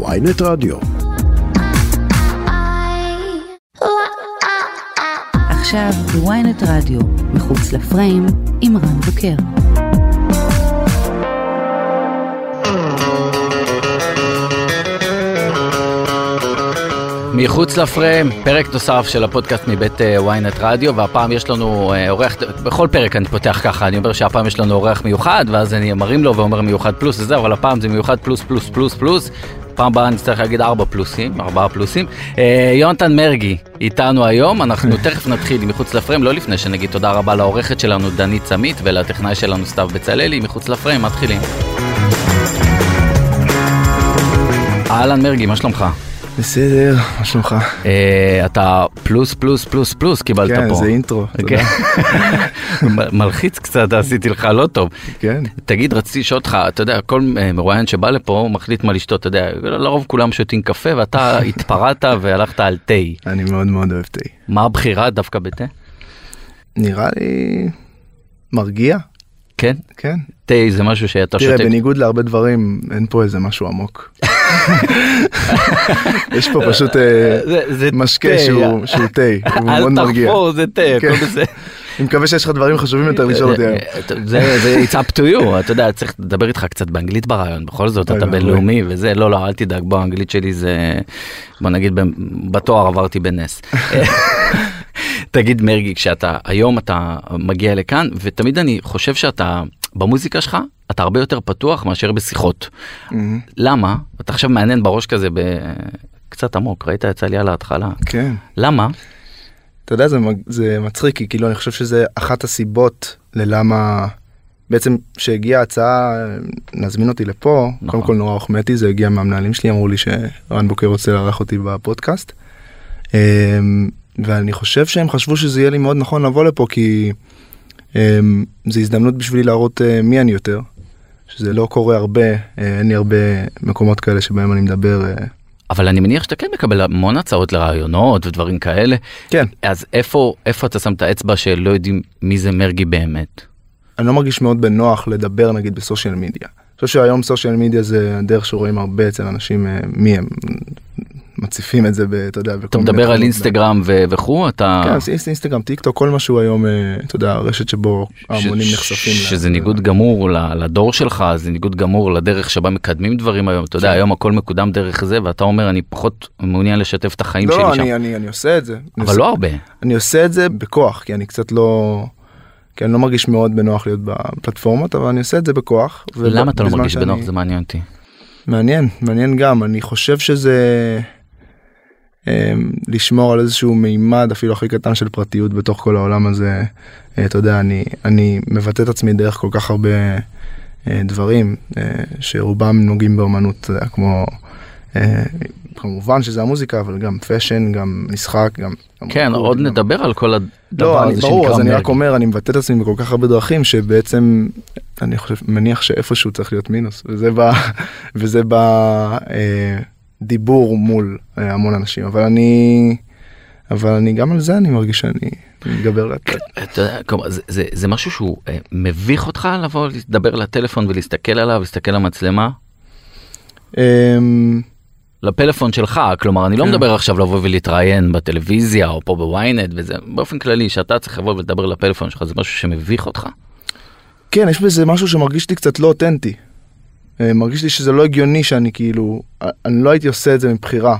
ויינט רדיו. עכשיו בוויינט רדיו, מחוץ לפריים, עם רן בוקר. מחוץ לפריים, פרק נוסף של הפודקאסט מבית ynet רדיו, והפעם יש לנו אה, אורח, בכל פרק אני פותח ככה, אני אומר שהפעם יש לנו אורח מיוחד, ואז אני מרים לו ואומר מיוחד פלוס וזה, אבל הפעם זה מיוחד פלוס פלוס פלוס פלוס. פעם הבאה צריך להגיד ארבע פלוסים, ארבעה פלוסים. אה, יונתן מרגי איתנו היום, אנחנו תכף נתחיל מחוץ לפריים, לא לפני שנגיד תודה רבה לעורכת שלנו דנית סמית ולטכנאי שלנו סתיו בצללי, מחוץ לפריים, מתחילים. אהלן מרגי, מה שלומך? בסדר, מה שלומך? אה, אתה פלוס פלוס פלוס פלוס קיבלת פה. כן, זה אינטרו, תודה. כן. מלחיץ קצת עשיתי לך לא טוב. כן. תגיד רציתי לשאול אותך אתה יודע כל אה, מרואיין שבא לפה מחליט מה לשתות אתה יודע לרוב כולם שותים קפה ואתה התפרעת והלכת על תה. אני מאוד מאוד אוהב תה. מה הבחירה דווקא בתה? נראה לי מרגיע, כן? כן. תה זה משהו שאתה תראה, שותה. בניגוד להרבה דברים, אין פה איזה משהו עמוק. יש פה פשוט אה, משקה. שהוא תה, הוא מאוד אל מרגיע. תחפור זה תה, כן. הכל בסדר. אני מקווה שיש לך דברים חשובים יותר לשאול אותי היום. זה זה it's up to you אתה יודע צריך לדבר איתך קצת באנגלית ברעיון בכל זאת אתה. בינלאומי וזה לא לא אל תדאג בוא האנגלית שלי זה בוא נגיד בתואר עברתי בנס. תגיד מרגי כשאתה היום אתה מגיע לכאן ותמיד אני חושב שאתה במוזיקה שלך אתה הרבה יותר פתוח מאשר בשיחות. מהמם. למה אתה עכשיו מעניין בראש כזה קצת עמוק ראית יצא לי על ההתחלה כן. למה אתה יודע, זה זה מצחיק, כי כאילו אני חושב שזה אחת הסיבות ללמה בעצם שהגיעה ההצעה להזמין אותי לפה, נכון. קודם כל נורא הוחמאתי, זה הגיע מהמנהלים שלי, אמרו לי שרן בוקר רוצה לארח אותי בפודקאסט. אמ, ואני חושב שהם חשבו שזה יהיה לי מאוד נכון לבוא לפה, כי זו הזדמנות בשבילי להראות אה, מי אני יותר, שזה לא קורה הרבה, אה, אין לי הרבה מקומות כאלה שבהם אני מדבר. אה, אבל אני מניח שאתה כן מקבל המון הצעות לרעיונות ודברים כאלה. כן, אז איפה איפה אתה שם את האצבע שלא יודעים מי זה מרגי באמת? אני לא מרגיש מאוד בנוח לדבר נגיד ב social media. אני חושב שהיום social media זה הדרך שרואים הרבה אצל אנשים מי הם. מציפים את זה, ב- אתה יודע, אתה מדבר על. אינסטגרם ו- וכו' אתה כן, אז אינסט- אינסטגרם, טיק טוק, כל מה שהוא היום, אה, אתה יודע, רשת שבו ההמונים ש- נחשפים. לה- שזה ניגוד גמור ל- לדור שלך זה ניגוד גמור לדרך שבה מקדמים דברים היום אתה יודע כן. היום הכל מקודם דרך זה ואתה אומר אני פחות מעוניין לשתף את החיים לא, שלי לא, שם אני- אני אני עושה את זה. אני אבל לא הרבה אני עושה את זה בכוח, כי אני קצת לא... כי אני לא מרגיש מאוד בנוח להיות בפלטפורמות, אבל אני עושה את זה בכוח. למה אתה לא מרגיש שאני- בנוח זה מעניין אותי. מעניין, מעניין גם, אני חושב שזה לשמור על איזשהו מימד אפילו הכי קטן של פרטיות בתוך כל העולם הזה. אה, אתה יודע, אני, אני מבטא את עצמי דרך כל כך הרבה אה, דברים אה, שרובם נוגעים יודע, כמו, אה, כמובן שזה המוזיקה, אבל גם fashion, גם משחק, גם... כן עוד גם- נדבר על כל הדבר לא, הזה ברור, שנקרא אז אני רק. אומר, אני מבטא את עצמי בכל כך הרבה דרכים שבעצם אני חושב, מניח שאיפשהו צריך להיות מינוס, וזה ב... וזה ב... דיבור מול אה, המון אנשים, אבל אני... אבל אני גם על זה אני מרגיש שאני מתגבר יודע, כלומר, זה, זה, זה משהו שהוא אה, מביך אותך לבוא לדבר לטלפון ולהסתכל עליו, להסתכל למצלמה? אמ, לפלאפון שלך, כלומר אני לא כן. מדבר עכשיו לבוא ולהתראיין בטלוויזיה או פה בוויינט וזה, באופן כללי שאתה צריך לבוא ולדבר לפלאפון שלך זה משהו שמביך אותך? כן, יש בזה משהו שמרגיש לי קצת לא אותנטי. אה, מרגיש לי שזה לא הגיוני שאני כאילו, אה, אני לא הייתי עושה את זה מבחירה.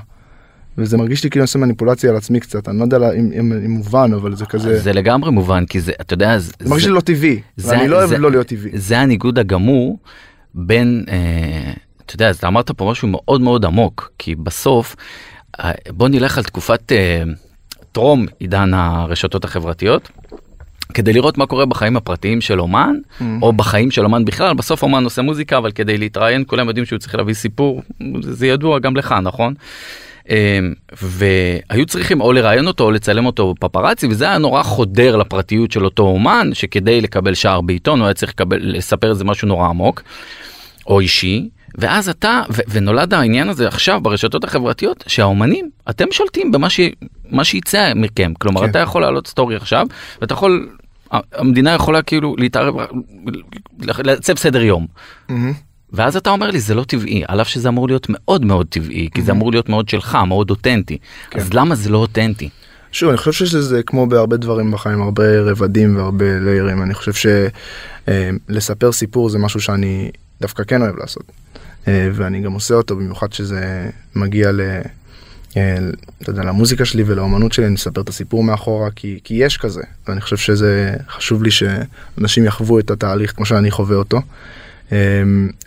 וזה מרגיש לי כאילו אני עושה מניפולציה על עצמי קצת, אני לא יודע אם, אם, אם מובן, אבל זה כזה, זה לגמרי מובן כי זה, אתה יודע, זה, זה מרגיש לי לא טבעי, זה- ואני לא אוהב לא להיות טבעי. זה הניגוד הגמור בין, אה, אתה יודע, אז אתה אמרת פה משהו מאוד מאוד עמוק, כי בסוף, אה, בוא נלך על תקופת אה, טרום עידן הרשתות החברתיות. כדי לראות מה קורה בחיים הפרטיים של אומן, Mm. או בחיים של אומן בכלל, בסוף אומן עושה מוזיקה, אבל כדי להתראיין כולם יודעים שהוא צריך להביא סיפור, זה ידוע גם לך, נכון? אה, והיו צריכים או לראיין אותו או לצלם אותו פפראצי, וזה היה נורא חודר לפרטיות של אותו אומן, שכדי לקבל שער בעיתון הוא היה צריך לקבל, לספר איזה משהו נורא עמוק, או אישי. ואז אתה, ו- ונולד העניין הזה עכשיו ברשתות החברתיות, שהאומנים, אתם שולטים במה ש, מה שיצא מכם. כלומר, כן. אתה יכול להעלות סטורי עכשיו, ואתה יכול, המדינה יכולה כאילו להתערב, לעצב סדר יום. מהמם. ואז אתה אומר לי זה לא טבעי, על אף שזה אמור להיות מאוד מאוד טבעי, כי זה אמור להיות מאוד שלך, מאוד אותנטי. אז למה זה לא אותנטי? שוב, אני חושב שזה כמו בהרבה דברים בחיים, הרבה רבדים והרבה ליירים. אני חושב שלספר סיפור זה משהו שאני דווקא כן אוהב לעשות. אה, ואני גם עושה אותו, במיוחד שזה מגיע ל... אה, אתה יודע, למוזיקה שלי ולאומנות שלי, אני אספר את הסיפור מאחורה, כי, כי יש כזה. ואני חושב שזה חשוב לי שאנשים יחוו את התהליך כמו שאני חווה אותו. אה,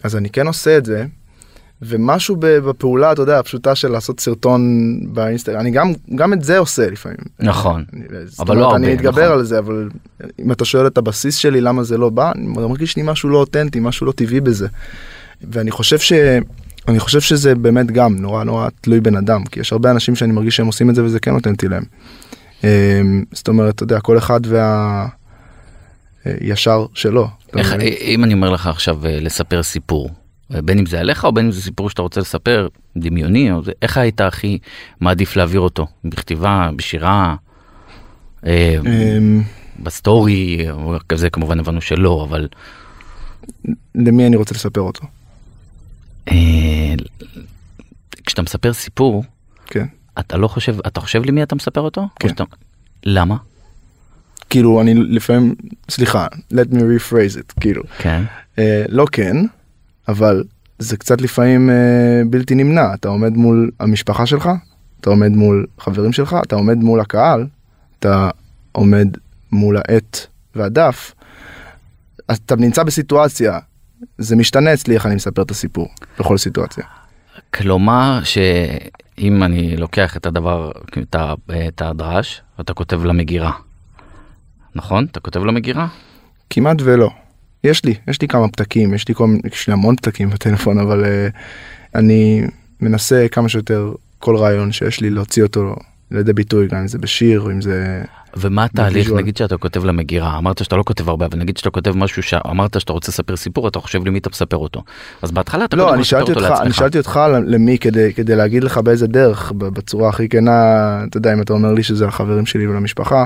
אז אני כן עושה את זה. ומשהו בפעולה, אתה יודע, הפשוטה של לעשות סרטון באינסטגרם, אני גם, גם את זה עושה לפעמים. נכון, אני, אבל לא הרבה, אני מתגבר נכון. על זה, אבל אם אתה שואל את הבסיס שלי למה זה לא בא, אני מרגיש לי משהו לא אותנטי, משהו לא טבעי בזה. ואני חושב ש... אני חושב שזה באמת גם נורא נורא תלוי בן אדם, כי יש הרבה אנשים שאני מרגיש שהם עושים את זה וזה כן אותנטי להם. אמ, זאת אומרת, אתה יודע, כל אחד וה... אה, ישר שלו. איך, מבין? אם אני אומר לך עכשיו אה, לספר סיפור, אה, בין אם זה עליך או בין אם זה סיפור שאתה רוצה לספר, דמיוני, או זה, איך היית הכי מעדיף להעביר אותו? בכתיבה, בשירה, אה, אמ, בסטורי, כזה כמובן הבנו שלא, אבל למי אני רוצה לספר אותו? אה, כשאתה מספר סיפור, כן. אתה לא חושב, אתה חושב למי אתה מספר אותו? או כן. שאתה- למה? כאילו אני לפעמים, סליחה, let me rephrase it, כאילו. כן. אה, לא כן, אבל זה קצת לפעמים אה, בלתי נמנע. אתה עומד מול המשפחה שלך, אתה עומד מול חברים שלך, אתה עומד מול הקהל, אתה עומד מול העט והדף. אתה נמצא בסיטואציה, זה משתנה אצלי איך אני מספר את הסיפור, בכל סיטואציה. כלומר שאם אני לוקח את הדבר, את ה- את הדרש, אתה כותב למגירה. נכון? אתה כותב למגירה? כמעט ולא. יש לי, יש לי כמה פתקים, יש לי, כל, יש לי המון פתקים בטלפון, אבל uh, אני מנסה כמה שיותר כל רעיון שיש לי להוציא אותו לידי ביטוי, גם אם זה בשיר אם זה... ומה התהליך. נגיד שאתה כותב למגירה, אמרת שאתה לא כותב הרבה, אבל נגיד שאתה כותב משהו שאמרת שאתה רוצה לספר סיפור, אתה חושב למי אתה מספר אותו. אז בהתחלה אתה לא, אני שאלתי אותך, אני. שאלתי אותך למי כדי, כדי להגיד לך באיזה דרך, בצורה הכי כנה, אתה יודע, אם אתה אומר לי שזה לחברים שלי ולמשפחה,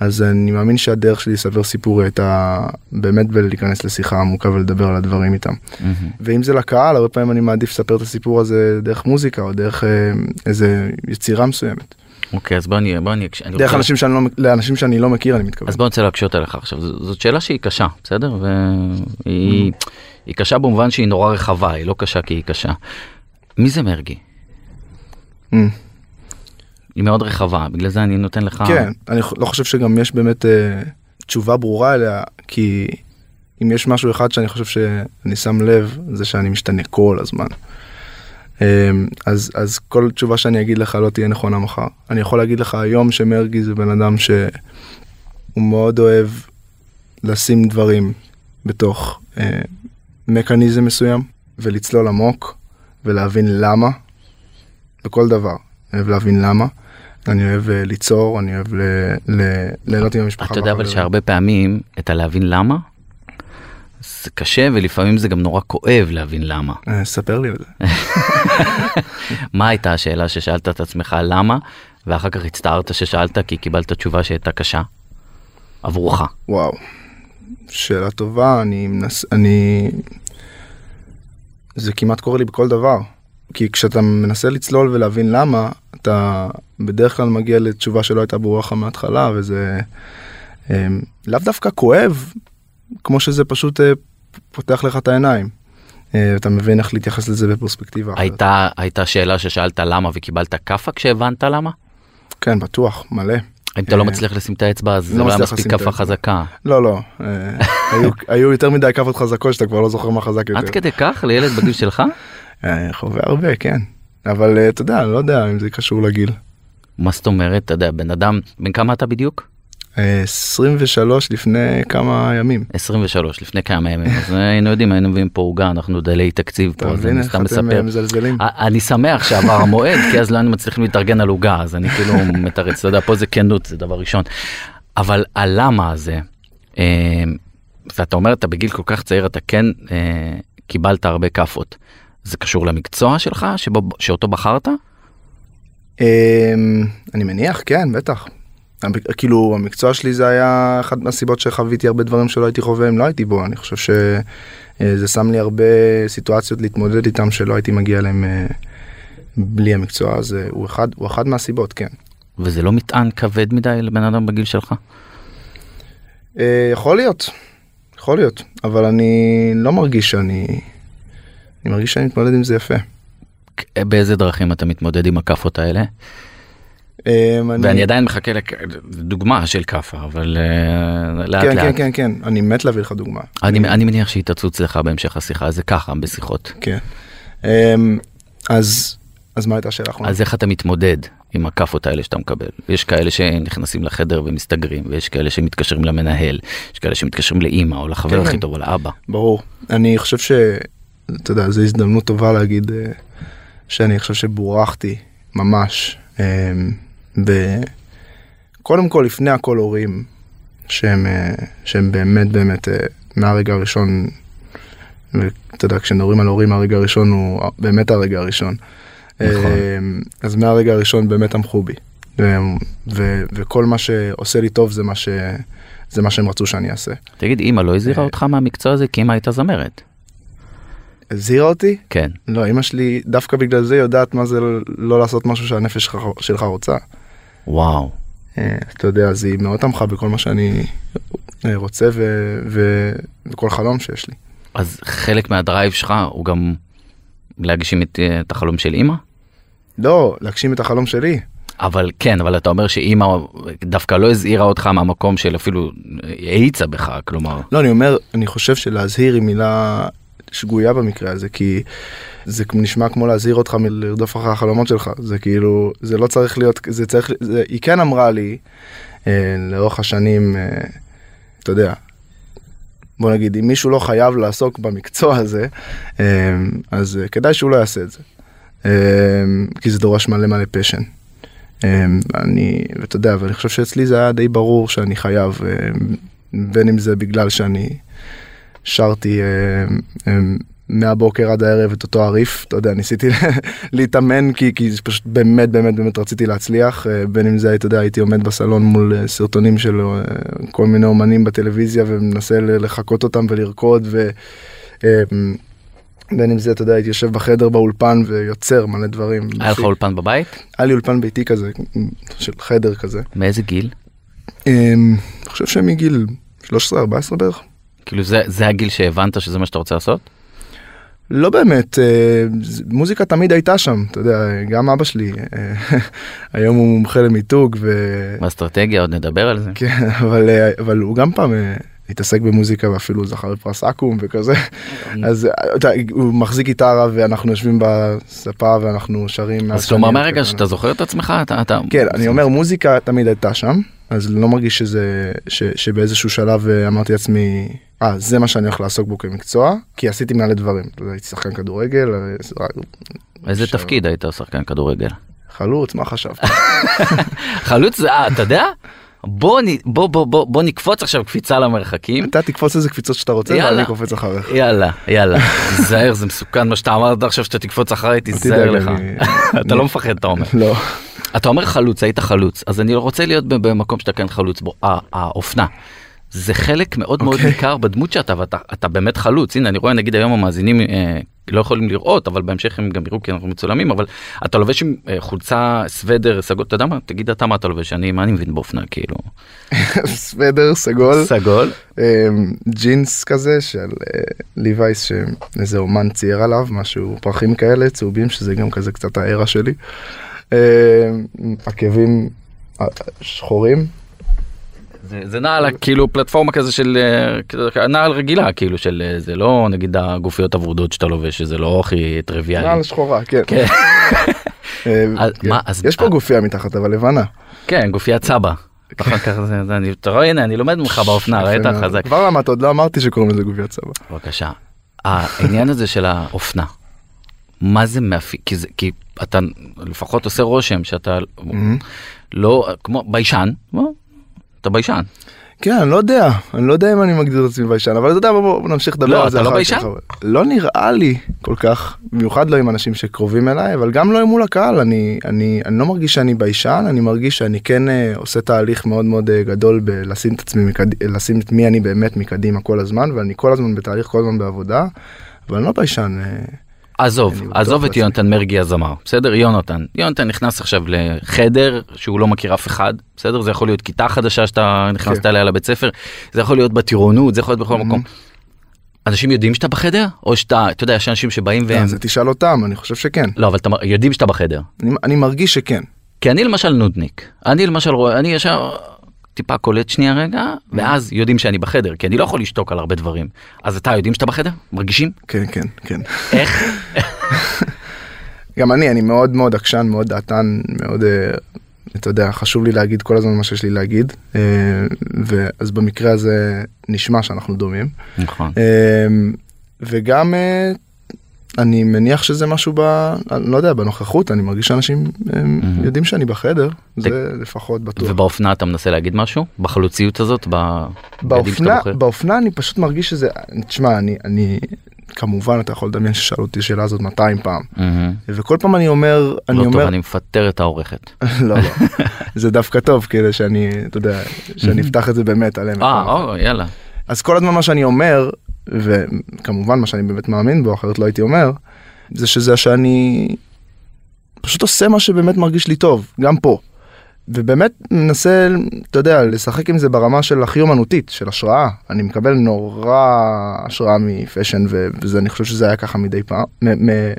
אז אני מאמין שהדרך שלי לספר סיפור הייתה באמת בלהיכנס לשיחה עמוקה ולדבר על הדברים איתם. מהמם. ואם זה לקהל, הרבה פעמים אני מעדיף לספר את הסיפור הזה דרך מוזיקה או דרך אה, איזה יצירה מסוימת. אוקיי, אז בוא אני, בוא אני, דרך רוצה- אנשים שאני לא, לאנשים שאני לא מכיר, אני מתכוון. אז בוא נצא להקשות עליך עכשיו, זאת שאלה שהיא קשה, בסדר? והיא היא קשה במובן שהיא נורא רחבה, היא לא קשה כי היא קשה. מי זה מרגי? Mm. היא מאוד רחבה, בגלל זה אני נותן לך... כן, אני לא חושב שגם יש באמת אה, תשובה ברורה אליה, כי אם יש משהו אחד שאני חושב שאני שם לב, זה שאני משתנה כל הזמן. אה, אז, אז כל תשובה שאני אגיד לך לא תהיה נכונה מחר. אני יכול להגיד לך היום שמרגי זה בן אדם שהוא מאוד אוהב לשים דברים בתוך אה, מקניזם מסוים ולצלול עמוק ולהבין למה בכל דבר. אני אוהב להבין למה. אני אוהב אה, ליצור, אני אוהב ליהנות עם המשפחה. אתה יודע אבל. שהרבה פעמים, את הלהבין למה, זה קשה ולפעמים זה גם נורא כואב להבין למה. אה, ספר לי על זה. מה הייתה השאלה ששאלת את עצמך למה, ואחר כך הצטערת ששאלת כי קיבלת תשובה שהייתה קשה? עבורך. וואו, שאלה טובה, אני מנס... אני... זה כמעט קורה לי בכל דבר. כי כשאתה מנסה לצלול ולהבין למה, אתה בדרך כלל מגיע לתשובה שלא הייתה ברורה לך מההתחלה, וזה אה, לאו דווקא כואב, כמו שזה פשוט אה, פותח לך את העיניים. אה, אתה מבין איך להתייחס לזה בפרספקטיבה אחרת. הייתה, הייתה שאלה ששאלת למה וקיבלת כאפה כשהבנת למה? כן, בטוח, מלא. אם אתה לא אה, מצליח לשים את האצבע אז זה לא לא היה מספיק כאפה. חזקה. לא, לא, אה, היו, יותר מדי כאפות חזקות שאתה כבר לא זוכר מה חזק יותר. עד כדי כך לילד בגיל שלך? חווה הרבה, כן. אבל אתה יודע, לא יודע אם זה קשור לגיל. מה זאת אומרת, אתה יודע, בן אדם, בן כמה אתה בדיוק? אה, 23 לפני כמה ימים. 23, לפני כמה ימים, אז היינו יודעים, היינו מביאים פה עוגה, אנחנו דלי תקציב פה, אז אני סתם אתם מספר. אה, מזלזלים? אני שמח שעבר המועד, כי אז לא היינו מצליחים להתארגן על עוגה, אז אני כאילו מתרץ, אתה יודע, פה זה כנות, זה דבר ראשון. אבל הלמה הזה, אה, ואתה אומר, אתה בגיל כל כך צעיר, אתה כן אה, קיבלת הרבה כאפות. זה קשור למקצוע שלך, שבו, שאותו בחרת? אה, אני מניח, כן, בטח. כאילו המקצוע שלי זה היה אחת מהסיבות שחוויתי הרבה דברים שלא הייתי חווה אם לא הייתי בו, אני חושב שזה שם לי הרבה סיטואציות להתמודד איתם שלא הייתי מגיע אליהם אה, בלי המקצוע הזה, הוא אחד, הוא אחד מהסיבות, כן. וזה לא מטען כבד מדי לבן אדם בגיל שלך? אה, יכול להיות, יכול להיות, אבל אני לא מרגיש שאני, אני מרגיש שאני מתמודד עם זה יפה. באיזה דרכים אתה מתמודד עם הכאפות האלה? אה, ואני עדיין מחכה לדוגמה של כאפה, אבל אה, לאט כן, כן, לאט. כן, כן, אני מת להביא לך דוגמה. אני מניח שהיא תצוץ לך בהמשך השיחה, זה ככה בשיחות. כן. אמ, אז, אז מה הייתה השאלה האחרונה? אז איך אתה מתמודד עם הכאפות האלה שאתה מקבל? יש כאלה שנכנסים לחדר ומסתגרים, ויש כאלה שמתקשרים למנהל, יש כאלה שמתקשרים לאימא או לחבר כן, הכי כן. טוב או לאבא. ברור. אני חושב ש... אתה יודע, זו הזדמנות טובה להגיד אה, שאני חושב שבורכתי ממש. ב... קודם כל, לפני הכל הורים שהם, אה, שהם באמת באמת אה, מהרגע הראשון, ואתה יודע, כשמדברים על הורים הרגע הראשון הוא באמת הרגע הראשון. נכון. אמ, אז מהרגע הראשון באמת תמכו בי. ו- ו- וכל מה שעושה לי טוב זה מה, ש... זה מה שהם רצו שאני אעשה. תגיד, אימא לא הזהירה אה. אותך מהמקצוע הזה כי אימא הייתה זמרת. הזהירה אותי? כן. לא, אמא שלי דווקא בגלל זה יודעת מה זה לא לעשות משהו שהנפש שלך רוצה. וואו. אה, אתה יודע, אז היא מאוד תמכה בכל מה שאני אה, רוצה ו, ו, וכל חלום שיש לי. אז חלק מהדרייב שלך הוא גם להגשים את, אה, את החלום של אימא? לא, להגשים את החלום שלי. אבל כן, אבל אתה אומר שאימא דווקא לא הזהירה אותך מהמקום של אפילו האיצה בך, כלומר. לא, אני אומר, אני חושב שלהזהיר היא מילה שגויה במקרה הזה, כי זה נשמע כמו להזהיר אותך מלרדוף אחרי החלומות שלך. זה כאילו, זה לא צריך להיות, זה צריך, זה, היא כן אמרה לי אה, לאורך השנים, אה, אתה יודע, בוא נגיד, אם מישהו לא חייב לעסוק במקצוע הזה, אה, אז אה, כדאי שהוא לא יעשה את זה. אה, כי זה דורש מלא מלא פשן. אה, אני, ואתה יודע, ואני חושב שאצלי זה היה די ברור שאני חייב, אה, בין אם זה בגלל שאני שרתי אה, אה, מהבוקר עד הערב את אותו הריף, אתה יודע, ניסיתי להתאמן כי, כי פשוט באמת באמת באמת רציתי להצליח, אה, בין אם זה, אתה יודע, הייתי עומד בסלון מול אה, סרטונים של אה, כל מיני אומנים בטלוויזיה ומנסה לחקות אותם ולרקוד, ו... אה, בין אם זה, אתה יודע, הייתי יושב בחדר באולפן ויוצר מלא דברים. היה לך אולפן בבית? היה לי אולפן ביתי כזה, של חדר כזה. מאיזה גיל? אני חושב שמגיל 13-14 בערך. כאילו זה, זה הגיל שהבנת שזה מה שאתה רוצה לעשות? לא באמת, אה, מוזיקה תמיד הייתה שם, אתה יודע, גם אבא שלי, אה, היום הוא מומחה למיתוג, ו... באסטרטגיה עוד נדבר על זה. כן, אבל, אה, אבל הוא גם פעם התעסק במוזיקה ואפילו זכה בפרס אקו"ם וכזה, אז אה, אתה הוא מחזיק גיטרה ואנחנו יושבים בספה ואנחנו שרים. אז כלומר מהרגע. שאתה זוכר את עצמך אתה... אתה... כן, אני אומר מוזיקה תמיד הייתה שם, אז לא מרגיש שזה, ש, שבאיזשהו שלב אה, אמרתי לעצמי, אה, זה מה שאני הולך לעסוק בו כמקצוע, כי עשיתי מלא דברים, הייתי שחקן כדורגל, אה, איזה עכשיו- תפקיד היית שחקן כדורגל? חלוץ, מה חשבת? חלוץ זה, אה, אתה יודע? בוא, בוא, בוא, בוא, בוא נקפוץ עכשיו קפיצה למרחקים. אתה תקפוץ איזה קפיצות שאתה רוצה, יאללה. ואני קופץ אחריך. יאללה, יאללה, תיזהר, זה מסוכן מה שאתה אמרת עכשיו שאתה תקפוץ אחריי, תיזהר לך. אני- אתה לא מפחד, אתה אומר. לא, אתה אומר חלוץ, היית חלוץ, אז אני רוצה להיות במקום שאתה כן חלוץ בו. ה- האופנה. זה חלק מאוד מאוד אוקיי. ניכר בדמות שאתה, ואתה אתה באמת חלוץ. הנה, אני רואה, נגיד היום המאזינים אה, לא יכולים לראות, אבל בהמשך הם גם יראו כי אנחנו מצולמים, אבל אתה לובש עם אה, חולצה, סוודר, סגול, אתה יודע מה? תגיד אתה מה אתה לובש, אני, מה אני מבין באופנה, כאילו? סוודר, סגול, סגול. אמ, ג'ינס כזה של אה, ליווייס שאיזה אומן צייר עליו, משהו פרחים כאלה, צהובים, שזה גם כזה קצת הארה שלי. אמ, עקבים אה, שחורים, זה, זה נעל כאילו פלטפורמה כזה של אה, נעל רגילה כאילו של אה, זה לא נגיד הגופיות הוורודות שאתה לובש שזה לא הכי טריוויאלי. נעל שחורה, כן. כן. אה, אז כן. אז- יש פה גופייה מתחת, אבל לבנה. כן גופיית סבא. אחר כך זה, אני, אתה רואה הנה אני לומד ממך באופנה ראית. חזק. כבר למדת, עוד לא אמרתי שקוראים לזה גופיית סבא. בבקשה. העניין הזה של האופנה. מה זה מאפיין כי, זה- כי אתה לפחות עושה רושם שאתה מהמם. לא כמו ביישן. אתה ביישן. כן, אני לא יודע, אני לא יודע אם אני מגדיר את עצמי ביישן, אבל אתה יודע, בוא בוא נמשיך לדבר לא, על זה. אתה לא אחר ביישן? כך, אבל- לא נראה לי כל כך, במיוחד לא עם אנשים שקרובים אליי, אבל גם לא מול הקהל, אני, אני, אני לא מרגיש שאני ביישן, אני מרגיש שאני כן אה, עושה תהליך מאוד מאוד אה, גדול בלשים את עצמי, מקד... לשים את מי אני באמת מקדימה כל הזמן, ואני כל הזמן בתהליך, כל הזמן בעבודה, אבל אני לא ביישן. אה, עזוב, עזוב את. יונתן מרגי הזמר, בסדר? יונתן. יונתן נכנס עכשיו לחדר שהוא לא מכיר אף אחד, בסדר? זה יכול להיות כיתה חדשה שאתה נכנסת כן. אליה לבית ספר, זה יכול להיות בטירונות, זה יכול להיות בכל מקום. אנשים יודעים שאתה בחדר? או שאתה, אתה יודע, יש אנשים שבאים והם... אז תשאל אותם, אני חושב שכן. לא, אבל יודעים שאתה בחדר. אני מרגיש שכן. כי אני למשל נודניק. אני למשל רואה, אני ישר טיפה קולט שנייה רגע, ואז יודעים שאני בחדר, כי אני לא יכול לשתוק על הרבה דברים. אז אתה יודעים שאתה בחדר? מרגישים? כן, כן, כן. איך? גם אני, אני מאוד מאוד עקשן, מאוד דעתן, מאוד, אה, אתה יודע, חשוב לי להגיד כל הזמן מה שיש לי להגיד, אה, ואז במקרה הזה נשמע שאנחנו דומים. נכון. אה, וגם אני מניח שזה משהו ב... אני לא יודע, בנוכחות, אני מרגיש שאנשים Mhm. יודעים שאני בחדר, זה לפחות בטוח. ובאופנה אתה מנסה להגיד משהו? בחלוציות הזאת? ב... באופנה? באופנה אני פשוט מרגיש שזה, תשמע, אני, אני, כמובן אתה יכול לדמיין ששאלו אותי השאלה הזאת 200 פעם, מהמם. וכל פעם אני אומר, אני לא טוב, אומר, אני מפטר את העורכת. לא, לא, זה דווקא טוב כדי שאני, אתה יודע, שאני אפתח את זה באמת עליהם. אה, או, יאללה. אז כל הזמן מה שאני אומר, וכמובן מה שאני באמת מאמין בו, אחרת לא הייתי אומר, זה שזה שאני פשוט עושה מה שבאמת מרגיש לי טוב, גם פה. ובאמת מנסה, אתה יודע, לשחק עם זה ברמה של הכי אומנותית, של השראה. אני מקבל נורא השראה מפאשן, ו- וזה, אני חושב שזה היה ככה מדי פעם,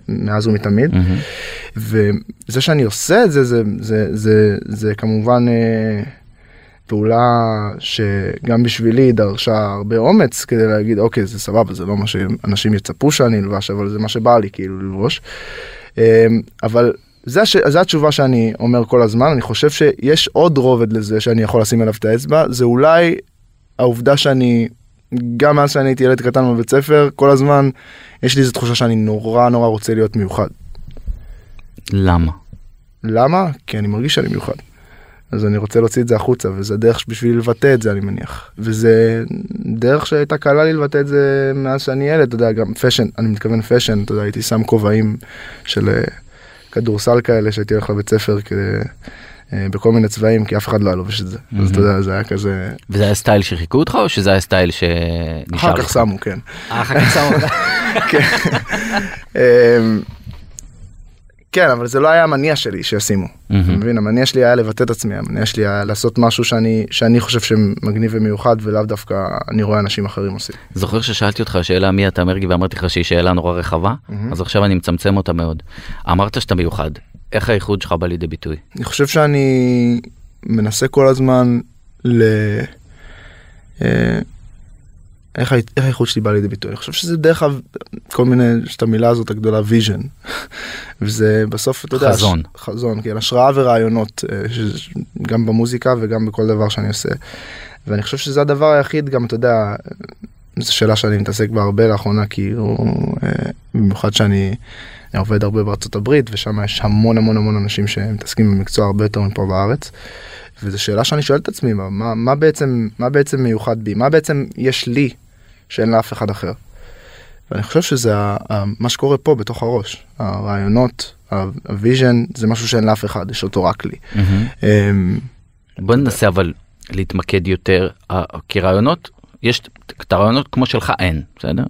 מאז ומתמיד. מהמם. וזה שאני עושה את זה, זה, זה, זה, זה כמובן אה, פעולה שגם בשבילי דרשה הרבה אומץ כדי להגיד, אוקיי, זה סבבה, זה לא מה שאנשים יצפו שאני אלבש, אבל זה מה שבא לי כאילו ללבוש. אה, אבל זה, הש... זה התשובה שאני אומר כל הזמן, אני חושב שיש עוד רובד לזה שאני יכול לשים עליו את האצבע, זה אולי העובדה שאני, גם מאז שאני הייתי ילד קטן בבית ספר, כל הזמן יש לי איזו תחושה שאני נורא נורא רוצה להיות מיוחד. למה? למה? כי אני מרגיש שאני מיוחד. אז אני רוצה להוציא את זה החוצה, וזה דרך בשבילי לבטא את זה, אני מניח. וזה דרך שהייתה קלה לי לבטא את זה מאז שאני ילד, אתה יודע, גם fashion, אני מתכוון fashion, אתה יודע, הייתי שם כובעים של אה, כדורסל כאלה, שהייתי הולך לבית ספר כדי, אה, בכל מיני צבעים, כי אף אחד לא היה לובש את זה. אז אתה יודע, זה היה כזה... וזה היה סטייל שחיקו אותך או שזה היה סטייל שנשאר אחר? כך שמו, כן. אחר כך שמו אותך. אמ, כן, אבל זה לא היה המניע שלי שישימו. אתה. מבין? המניע שלי היה לבטא את עצמי, המניע שלי היה לעשות משהו שאני, שאני חושב שמגניב ומיוחד, ולאו דווקא אני רואה אנשים אחרים עושים. זוכר ששאלתי אותך שאלה מי אתה מרגי ואמרתי לך שהיא שאלה נורא רחבה? מהמם. אז עכשיו אני מצמצם אותה מאוד. אמרת שאתה מיוחד. איך האיחוד שלך בא לידי ביטוי? אני חושב שאני מנסה כל הזמן ל... איך, האיכות שלי בא לידי ביטוי? אני חושב שזה דרך כל מיני, יש את המילה הזאת הגדולה vision. וזה בסוף, אתה יודע, חזון. הש- חזון, כן, השראה ורעיונות, אה, ש- גם במוזיקה וגם בכל דבר שאני עושה. ואני חושב שזה הדבר היחיד, גם אתה יודע, זו שאלה שאני מתעסק בה הרבה לאחרונה, כאילו, אה, במיוחד שאני עובד הרבה בארצות הברית, ושם יש המון המון המון אנשים שמתעסקים במקצוע הרבה יותר מפה בארץ. וזו שאלה שאני שואל את עצמי, מה, מה, בעצם, מה בעצם מיוחד בי? מה בעצם יש לי שאין לאף אחד אחר? ואני חושב שזה מה שקורה פה בתוך הראש. הרעיונות, ה vision, זה משהו שאין לאף אחד, יש אותו רק לי. אמ, בוא ננסה אבל להתמקד יותר, כי רעיונות, יש את הרעיונות כמו שלך אין, בסדר?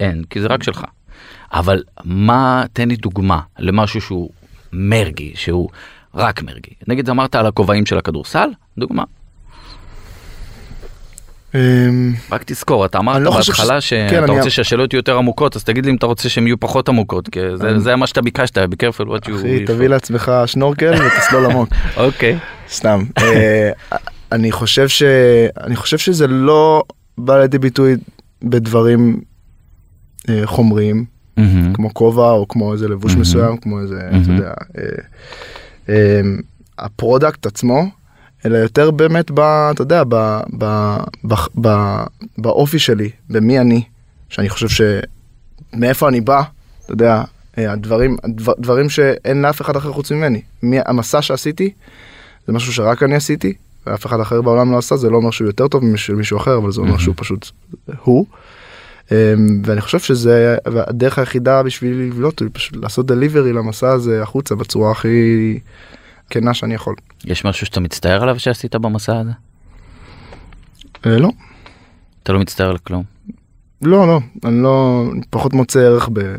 אין, כי זה רק שלך. אבל מה, תן לי דוגמה למשהו שהוא מרגי, שהוא רק מרגי. נגיד אמרת על הכובעים של הכדורסל, דוגמה. אמ, רק תזכור, אתה אמרת לא בהתחלה ש- שאתה כן, אני- רוצה שהשאלות יהיו יותר עמוקות, אז תגיד לי אם אתה רוצה שהן יהיו פחות עמוקות, כי זה- זה מה שאתה ביקשת, be careful what you... אחי, תביא. לעצמך שנורקל ותסלול עמוק. אוקיי. סתם. אה, אני חושב ש... אני חושב שזה לא בא לידי ביטוי בדברים אה, חומריים. כמו כובע או כמו איזה לבוש. מסוים, כמו איזה, אתה. יודע, אה, ה product עצמו, אלא יותר באמת, ב, אתה יודע, ב, ב, ב, ב, באופי שלי, במי אני, שאני חושב ש... מאיפה אני בא, אתה יודע, אה, הדברים, הדבר, דברים שאין לאף אחד אחר חוץ ממני. מי, המסע שעשיתי, זה משהו שרק אני עשיתי, ואף אחד אחר בעולם לא עשה זה לא אומר שהוא יותר טוב משל מישהו אחר אבל זה אומר. שהוא פשוט הוא. אמ, ואני חושב שזה הדרך היחידה בשביל לבלוט היא פשוט לעשות דליברי למסע הזה החוצה בצורה הכי כנה שאני יכול. יש משהו שאתה מצטער עליו שעשית במסע הזה? אה, לא. אתה לא מצטער על כלום. לא לא אני לא פחות מוצא ערך ב...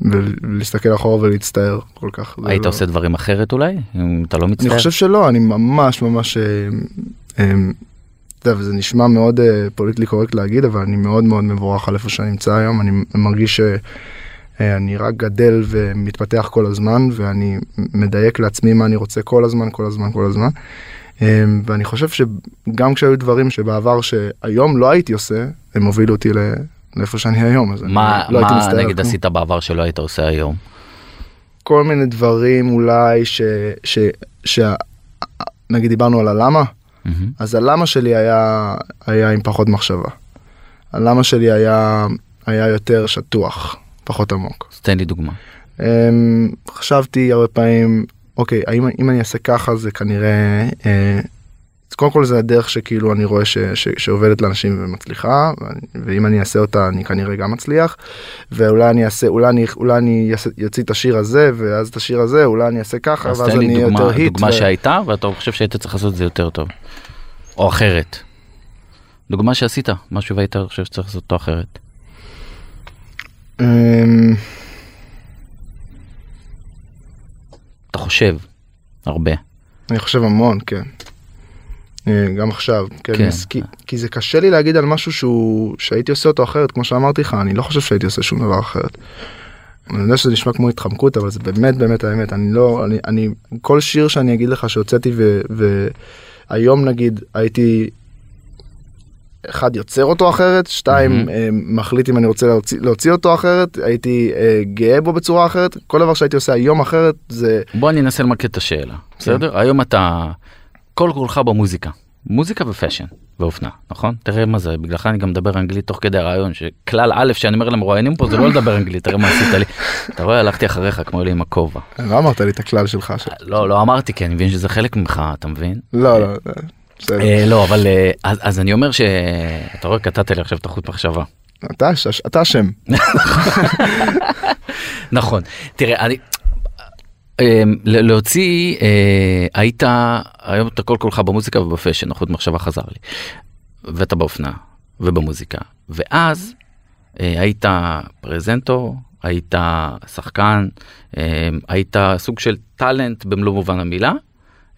בלהסתכל אחורה ולהצטער כל כך. היית לא- עושה דברים אחרת אולי? אם אתה לא מצטער? אני חושב שלא אני ממש ממש. אה, אה, וזה נשמע מאוד פוליטלי קורקט להגיד אבל אני מאוד מאוד מבורך על איפה שאני נמצא היום אני מרגיש שאני רק גדל ומתפתח כל הזמן ואני מדייק לעצמי מה אני רוצה כל הזמן כל הזמן כל הזמן. אה, ואני חושב שגם כשהיו דברים שבעבר שהיום לא הייתי עושה הם הובילו אותי לאיפה שאני היום אז אני מה, לא הייתי מה נגיד כלום. עשית בעבר שלא היית עושה היום? כל מיני דברים אולי ש... ש... ש... נגיד דיברנו על הלמה מהמם. אז הלמה שלי היה היה עם פחות מחשבה. הלמה שלי היה היה יותר שטוח פחות עמוק. אז תן לי דוגמה. אמ, חשבתי הרבה פעמים אוקיי האם אם אני אעשה ככה זה כנראה אה, אז קודם כל זה הדרך שכאילו אני רואה ש, ש, שעובדת לאנשים ומצליחה ואם אני אעשה אותה אני כנראה גם מצליח ואולי אני אעשה אולי אני אולי אני אעשה, יוציא את השיר הזה ואז את השיר הזה אולי אני אעשה ככה אז ואז אני דוגמה, יותר היט. דוגמה ו- שהייתה ואתה חושב שהיית צריך לעשות את זה יותר טוב. או אחרת. דוגמה שעשית משהו והיית חושב שצריך לעשות אותו אחרת. אמ, אתה חושב הרבה. אני חושב המון כן. אה, גם עכשיו כן, כן. כי, כי זה קשה לי להגיד על משהו שהוא שהייתי עושה אותו אחרת כמו שאמרתי לך אני לא חושב שהייתי עושה שום דבר אחרת. אני יודע שזה נשמע כמו התחמקות אבל זה באמת באמת האמת אני לא אני אני כל שיר שאני אגיד לך שהוצאתי והיום נגיד הייתי. אחד יוצר אותו אחרת שתיים. אה, מחליט אם אני רוצה להוציא, להוציא אותו אחרת הייתי אה, גאה בו בצורה אחרת כל דבר שהייתי עושה היום אחרת זה בוא אני אנסה למקד את השאלה. בסדר? היום אתה כל כולך במוזיקה. מוזיקה ופאשן ואופנה נכון תראה מה זה בגללך אני גם מדבר אנגלית תוך כדי הרעיון שכלל א' שאני אומר למרואיינים פה זה לא לדבר אנגלית תראה מה עשית לי אתה רואה הלכתי אחריך כמו לי עם הכובע לא אמרת לי את הכלל שלך. ש... לא לא אמרתי כי אני מבין שזה חלק ממך אתה מבין לא, לא, לא, בסדר. אה, לא אבל אה, אז, אני אומר שאתה רואה קטעת לי עכשיו את החוט מחשבה. אתה אשם. נכון תראה אני אה, להוציא אה, היית היום אתה כל כולך במוזיקה ובפאשן החוט מחשבה חזר לי ואתה באופנה ובמוזיקה ואז אה, היית פרזנטור היית שחקן אה, היית סוג של טאלנט במלוא מובן המילה.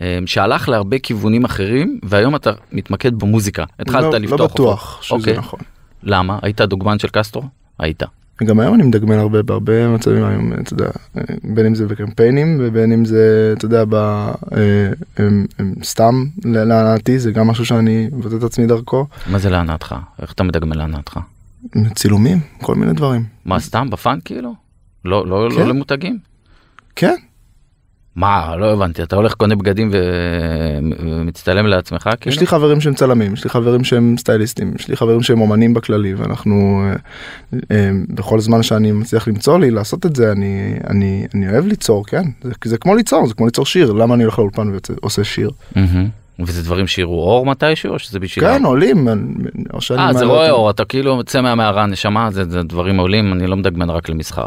אה, שהלך להרבה כיוונים אחרים והיום אתה מתמקד במוזיקה התחלת לא- לפתוח לא בטוח הופעות. שזה אוקיי. נכון. למה היית דוגמן של קסטרו היית גם היום אני מדגמן הרבה בהרבה מצבים היום אתה יודע אה, בין אם זה בקמפיינים ובין אם זה אתה יודע ב, אה, הם, הם סתם להנאתי זה גם משהו שאני מבטא את עצמי דרכו מה זה להנאתך איך אתה מדגמן להנאתך צילומים כל מיני דברים מה סתם בפאן כאילו? לא לא כן. לא למותגים? כן מה לא הבנתי אתה הולך קונה בגדים ומצטלם לעצמך כאילו? יש לי חברים שהם צלמים יש לי חברים שהם סטייליסטים יש לי חברים שהם אומנים בכללי ואנחנו אה, אה, בכל זמן שאני מצליח למצוא לי לעשות את זה אני אני אני אוהב ליצור כן זה, זה כמו ליצור זה כמו ליצור שיר למה אני הולך לאולפן ועושה שיר מהמם. וזה דברים שיראו אור מתישהו או שזה בשביל... כן עולים אה זה רואה אותם. אור אתה כאילו יוצא מהמערה נשמה זה, זה דברים עולים אני לא מדגמן רק למסחר.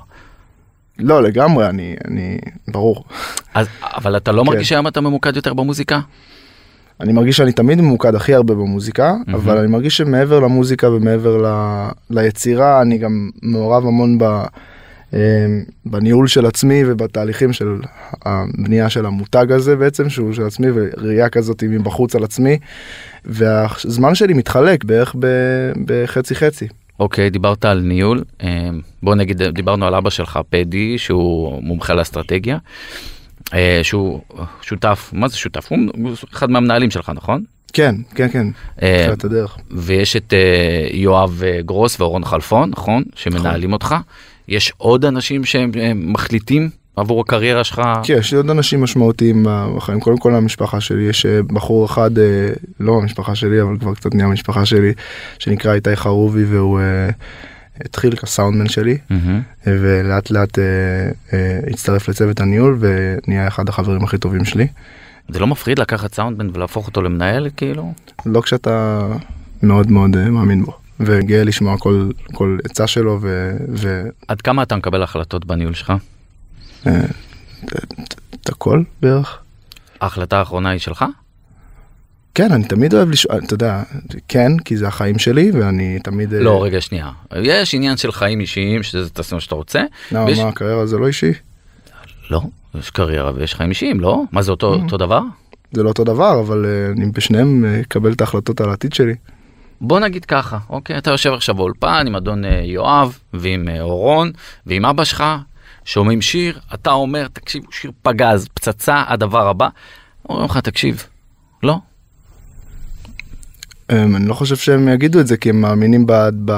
לא לגמרי אני אני ברור אז אבל אתה לא כן. מרגיש שהיום אתה ממוקד יותר במוזיקה? אני מרגיש שאני תמיד ממוקד הכי הרבה במוזיקה מהמם. אבל אני מרגיש שמעבר למוזיקה ומעבר ל, ליצירה אני גם מעורב המון ב, אה, בניהול של עצמי ובתהליכים של הבנייה של המותג הזה בעצם שהוא של עצמי וראייה כזאת מבחוץ על עצמי והזמן שלי מתחלק בערך בחצי חצי. אוקיי דיברת על ניהול אה, בוא נגיד דיברנו על אבא שלך פדי שהוא מומחה לאסטרטגיה. אה, שהוא שותף מה זה שותף הוא אחד מהמנהלים שלך נכון? כן כן כן אה, תחילת הדרך. ויש את יואב גרוס ואורון חלפון נכון שמנהלים אותך יש עוד אנשים שהם מחליטים עבור הקריירה שלך כן, יש עוד אנשים משמעותיים בחיים. קודם כל המשפחה שלי, יש אה, בחור אחד, אה, לא המשפחה שלי, אבל כבר קצת נהיה המשפחה שלי, שנקרא איתי חרובי, והוא אה, התחיל כסאונדמן שלי. אה, ולאט לאט הצטרף לצוות הניהול, ונהיה אחד החברים הכי טובים שלי. זה לא מפחיד לקחת סאונדמן ולהפוך אותו למנהל כאילו? לא כשאתה מאוד מאוד מאמין בו וגאה לשמוע כל כל עצה שלו ו... ו... עד כמה אתה מקבל החלטות בניהול שלך? אה, את הכל בערך. ההחלטה האחרונה היא שלך? כן אני תמיד אוהב לשאול אתה יודע כן כי זה החיים שלי ואני תמיד אה, לא רגע שנייה יש עניין של חיים אישיים שזה תעשה מה שאתה רוצה. לא, ויש- מה הקריירה זה לא אישי לא יש קריירה ויש חיים אישיים לא מה זה אותו Mm. אותו דבר? זה לא אותו דבר אבל אה, אני בשניהם אה, אקבל את ההחלטות על העתיד שלי. בוא נגיד ככה אוקיי אתה יושב עכשיו באולפן עם אדון אה, יואב ועם אה, אורון ועם אבא שלך שומעים שיר אתה אומר תקשיב שיר פגז פצצה הדבר הבא. אומרים לך תקשיב לא אמ, אני לא חושב שהם יגידו את זה כי הם מאמינים ב... ב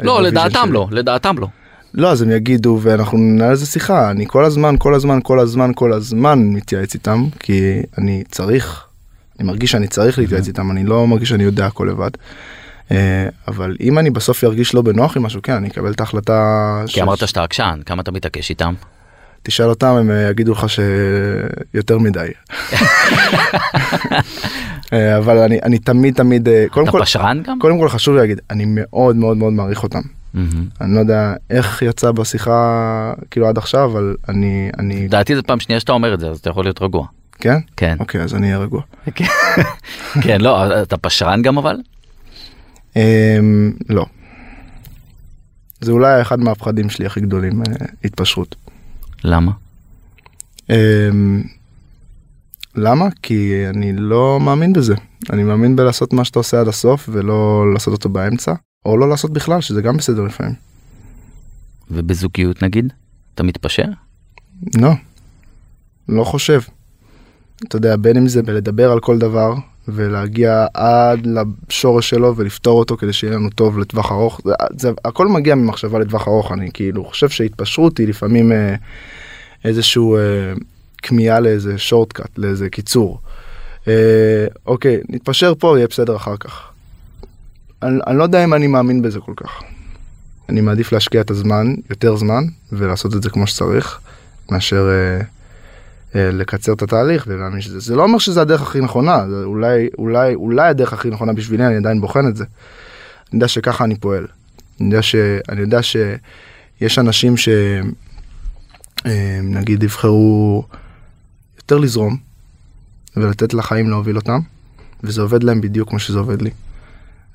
לא לדעתם. לא לדעתם לא. לא אז הם יגידו ואנחנו ננהל על זה שיחה אני כל הזמן כל הזמן כל הזמן כל הזמן מתייעץ איתם כי אני צריך אני מרגיש שאני צריך להתייעץ איתם אני לא מרגיש שאני יודע הכל לבד. אה, אבל אם אני בסוף ארגיש לא בנוח עם משהו כן אני אקבל את ההחלטה כי אמרת שאתה עקשן כמה אתה מתעקש איתם. תשאל אותם הם אה, יגידו לך שיותר מדי. אה, אבל אני אני תמיד תמיד קודם אתה כל פשרן גם? קודם כל חשוב להגיד אני מאוד מאוד מאוד מעריך אותם. אני לא יודע איך יצא בשיחה כאילו עד עכשיו אבל אני אני לדעתי זה פעם שנייה שאתה אומר את זה אז אתה יכול להיות רגוע. כן כן. אוקיי אז אני אהיה רגוע. כן לא אתה פשרן גם אבל? אמ, לא. זה אולי אחד מהפחדים שלי הכי גדולים אה, התפשרות. למה? אמ, למה? כי אני לא מאמין בזה. אני מאמין בלעשות מה שאתה עושה עד הסוף ולא לעשות אותו באמצע או לא לעשות בכלל שזה גם בסדר לפעמים. ובזוגיות נגיד? אתה מתפשר? לא. לא חושב. אתה יודע בין אם זה בלדבר על כל דבר ולהגיע עד לשורש שלו ולפתור אותו כדי שיהיה לנו טוב לטווח ארוך זה, זה הכל מגיע ממחשבה לטווח ארוך אני כאילו חושב שהתפשרות היא לפעמים אה, איזשהו אה, כמיהה לאיזה שורטקאט לאיזה קיצור. אה, אוקיי נתפשר פה יהיה בסדר אחר כך. אני, אני לא יודע אם אני מאמין בזה כל כך. אני מעדיף להשקיע את הזמן יותר זמן ולעשות את זה כמו שצריך מאשר אה, לקצר את התהליך ולהאמין שזה זה לא אומר שזה הדרך הכי נכונה זה אולי אולי אולי הדרך הכי נכונה בשבילי אני עדיין בוחן את זה. אני יודע שככה אני פועל. אני יודע שאני יודע שיש אנשים שנגיד יבחרו יותר לזרום ולתת לחיים להוביל אותם וזה עובד להם בדיוק כמו שזה עובד לי.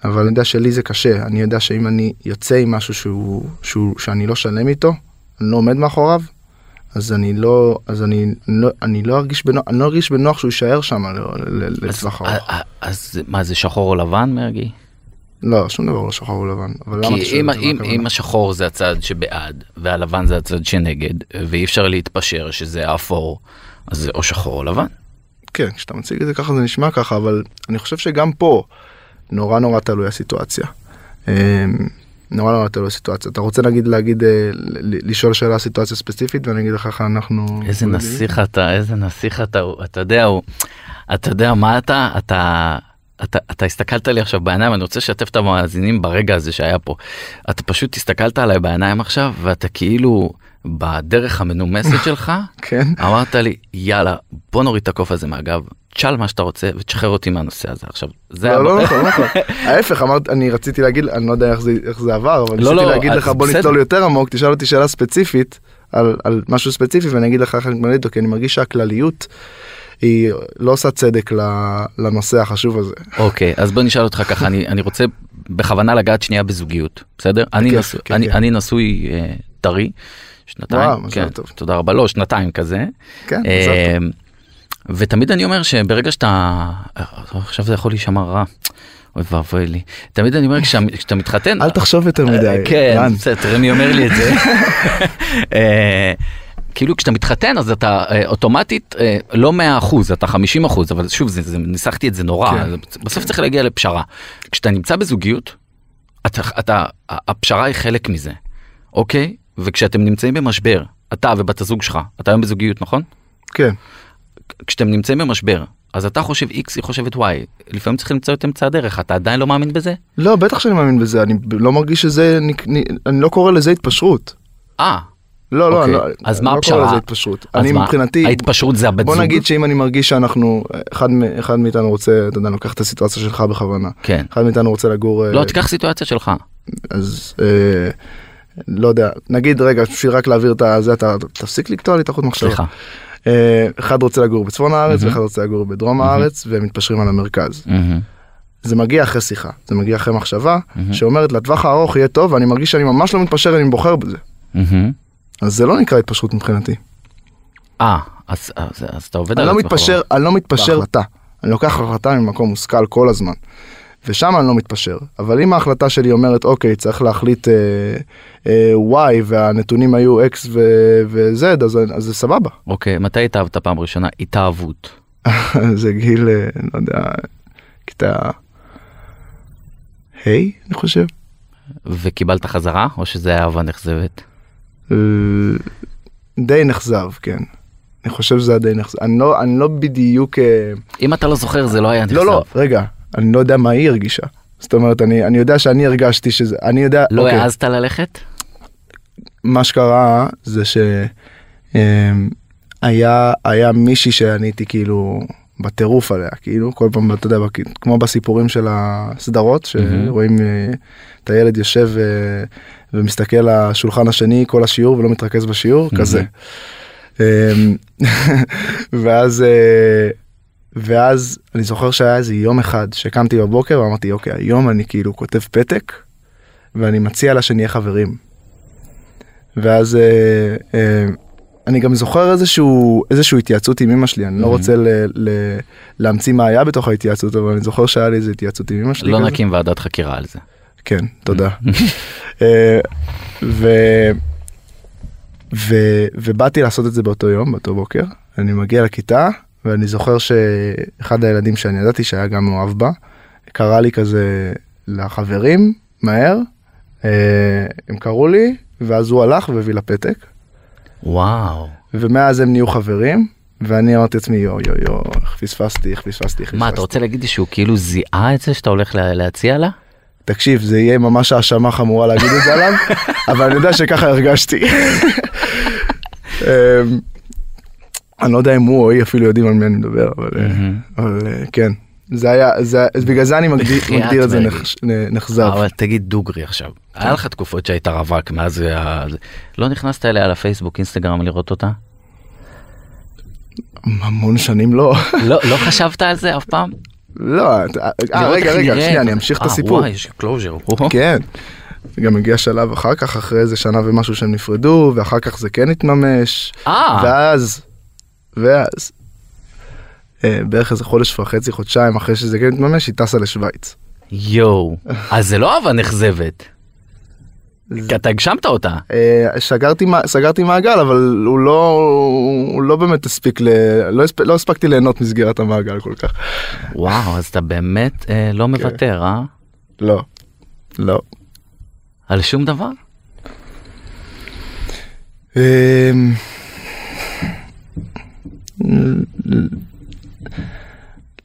אבל אני יודע שלי זה קשה אני יודע שאם אני יוצא עם משהו שהוא, שהוא שאני לא שלם איתו אני לא עומד מאחוריו אז אני לא אז אני לא אני לא ארגיש בנוח אני לא ארגיש בנוח שהוא יישאר שם לטווח אז- ארוך. אז מה זה שחור או לבן מרגי? לא שום דבר לא שחור אבל למה אתה כי אם, אם? אם השחור זה הצד שבעד והלבן זה הצד שנגד ואי אפשר להתפשר שזה אפור אז זה או שחור או לבן. כן כשאתה מציג את זה ככה זה נשמע ככה אבל אני חושב שגם פה נורא נורא תלוי הסיטואציה. נורא נורא תלוי הסיטואציה אתה רוצה נגיד להגיד אה, לשאול שאלה סיטואציה ספציפית ואני אגיד לך איך אנחנו איזה? נסיך אתה איזה נסיך אתה אתה יודע אתה יודע מה אתה אתה. אתה, אתה הסתכלת לי עכשיו בעיניים אני רוצה לשתף את המאזינים ברגע הזה שהיה פה. אתה פשוט הסתכלת עליי בעיניים עכשיו ואתה כאילו בדרך המנומסת שלך כן אמרת לי יאללה בוא נוריד את הקוף הזה מהגב תשאל מה שאתה רוצה ותשחרר אותי מהנושא הזה עכשיו. זה לא, לא נכון, לא נכון. ההפך, אמרת, אני רציתי להגיד, אני לא יודע איך זה, איך זה עבר, אבל לא, ניסיתי לא, להגיד לך בוא. נצלול יותר עמוק, תשאל אותי שאלה ספציפית על, על משהו ספציפי ואני אגיד לך איך אני מתמודד איתו, כי אני מרגיש שהכלליות היא לא עושה צדק לנושא החשוב הזה. אוקיי אז בוא נשאל אותך ככה אני אני רוצה בכוונה לגעת שנייה בזוגיות בסדר אני נשוי כן, אני כן. אני נשוי אה, טרי. שנתיים כן, טוב. תודה רבה לא שנתיים כזה. כן. ותמיד אני אומר שברגע שאתה עכשיו זה יכול להישמע רע. אוי ואבוי לי תמיד אני אומר כשאתה- מתחתן אל תחשוב יותר מדי, אה, כן. בסדר מי אומר לי את זה. אה, כאילו כשאתה מתחתן אז אתה אה, אוטומטית לא 100 אחוז אתה 50 אחוז אבל שוב זה, זה ניסחתי את זה נורא כן. בסוף צריך להגיע לפשרה. כשאתה נמצא בזוגיות אתה, אתה הפשרה היא חלק מזה אוקיי וכשאתם נמצאים במשבר אתה ובת הזוג שלך אתה היום בזוגיות נכון? כן, כשאתם נמצאים במשבר אז אתה חושב x היא חושבת y לפעמים צריך למצוא את אמצע הדרך אתה עדיין לא מאמין בזה? לא, בטח שאני מאמין בזה, אני לא מרגיש שזה, נק- נ- אני לא קורא לזה התפשרות. אה לא, לא, אוקיי. לא, אז אני מה לא הפשרה? קורא לזה התפשרות. אז אני מה? מבחינתי, ההתפשרות זה הבת בוא זוג? נגיד שאם אני מרגיש שאנחנו, אחד אחד מאיתנו רוצה, אתה יודע, אני לוקח את הסיטואציה שלך בכוונה. כן. אחד מאיתנו רוצה לגור, אה, לא, תיקח סיטואציה שלך. אז אה, לא יודע, נגיד רגע, בשביל רק להעביר את הזה, אתה תפסיק לקטוע לי את החוט מחשבה. סליחה. אה, אחד רוצה לגור בצפון הארץ. ואחד רוצה לגור בדרום הארץ והם מתפשרים על המרכז. זה מגיע אחרי שיחה, זה מגיע אחרי מחשבה. שאומרת לטווח הארוך יהיה טוב ואני מרגיש שאני ממש לא מתפשר אני בוחר בזה. אז זה לא נקרא התפשרות מבחינתי. אה, אז אז- אז אתה עובד אני על לא עצמך. מתפשר, אני לא מתפשר. אני לוקח החלטה ממקום מושכל כל הזמן. ושם אני לא מתפשר. אבל אם ההחלטה שלי אומרת אוקיי צריך להחליט אה, אה, y והנתונים היו x ו- ו-z אז, אז זה סבבה. אוקיי, מתי התאהבת פעם ראשונה? התאהבות. זה גיל אה, לא יודע כיתה ה' אני חושב. וקיבלת חזרה, או שזה היה אהבה נכזבת? די נכזב כן. אני חושב שזה היה די נכזב. אני לא, אני לא בדיוק... אה, אם אתה לא זוכר זה לא היה נכזב. לא לא רגע אני לא יודע מה היא הרגישה. זאת אומרת אני אני יודע שאני הרגשתי שזה אני יודע לא אוקיי, העזת ללכת? מה שקרה זה שהיה היה מישהי שאני הייתי כאילו בטירוף עליה כאילו כל פעם אתה יודע כמו בסיפורים של הסדרות שרואים אה, את הילד יושב אה, ומסתכל לשולחן השני כל השיעור ולא מתרכז בשיעור כזה. אמ, ואז אה, ואז אני זוכר שהיה איזה יום אחד שקמתי בבוקר ואמרתי אוקיי היום אני כאילו כותב פתק ואני מציע לה שנהיה חברים. ואז אה, אה, אני גם זוכר איזשהו איזשהו התייעצות עם אמא שלי אני לא רוצה ל, ל, להמציא מה היה בתוך ההתייעצות אבל אני זוכר שהיה לי איזה התייעצות עם אמא שלי. לא כזה. נקים ועדת חקירה על זה. כן, תודה. אה, ו... ו... ובאתי לעשות את זה באותו יום, באותו בוקר. אני מגיע לכיתה, ואני זוכר שאחד הילדים שאני ידעתי שהיה גם מאוהב בה, קרא לי כזה לחברים, מהר, אה, הם קראו לי, ואז הוא הלך והביא לה פתק, וואו. ומאז הם נהיו חברים, ואני אמרתי לעצמי יו יו יו, איך פספסתי, איך פספסתי, איך פספסתי. מה אתה רוצה להגיד לי שהוא כאילו זיהה את זה שאתה הולך לה- להציע לה? תקשיב, זה יהיה ממש האשמה חמורה להגיד את זה עליו, אבל אני יודע שככה הרגשתי. אני לא יודע אם הוא או היא אפילו יודעים על מי אני מדבר, אבל, אה, אבל אה, כן. זה היה, זה, בגלל זה אני מגדיר, מגדיר את זה מרגי. נחש- נ- נחזב. אבל תגיד דוגרי עכשיו. היה לך תקופות שהיית רווק מאז לא נכנסת אליה לפייסבוק אינסטגרם לראות אותה? המון שנים לא. לא לא חשבת על זה אף פעם? לא, אה, רגע, רגע. שנייה, אני אמשיך את אה, הסיפור. וואי, יש closure. כן. גם הגיע שלב אחר כך, אחרי איזה שנה ומשהו שהם נפרדו, ואחר כך זה כן התממש. אה, ואז, ואז, אה, בערך איזה חודש וחצי, חודשיים אחרי שזה כן התממש, היא טסה לשוויץ. יואו. אז זה לא אהבה נכזבת. אתה הגשמת אותה. אה, סגרתי, מע- סגרתי מעגל, אבל הוא לא, הוא לא באמת הספיק, ל... לא, הספ... לא הספקתי ליהנות מסגירת המעגל כל כך. וואו, אז אתה באמת אה, לא מוותר, אה? לא, לא. על שום דבר?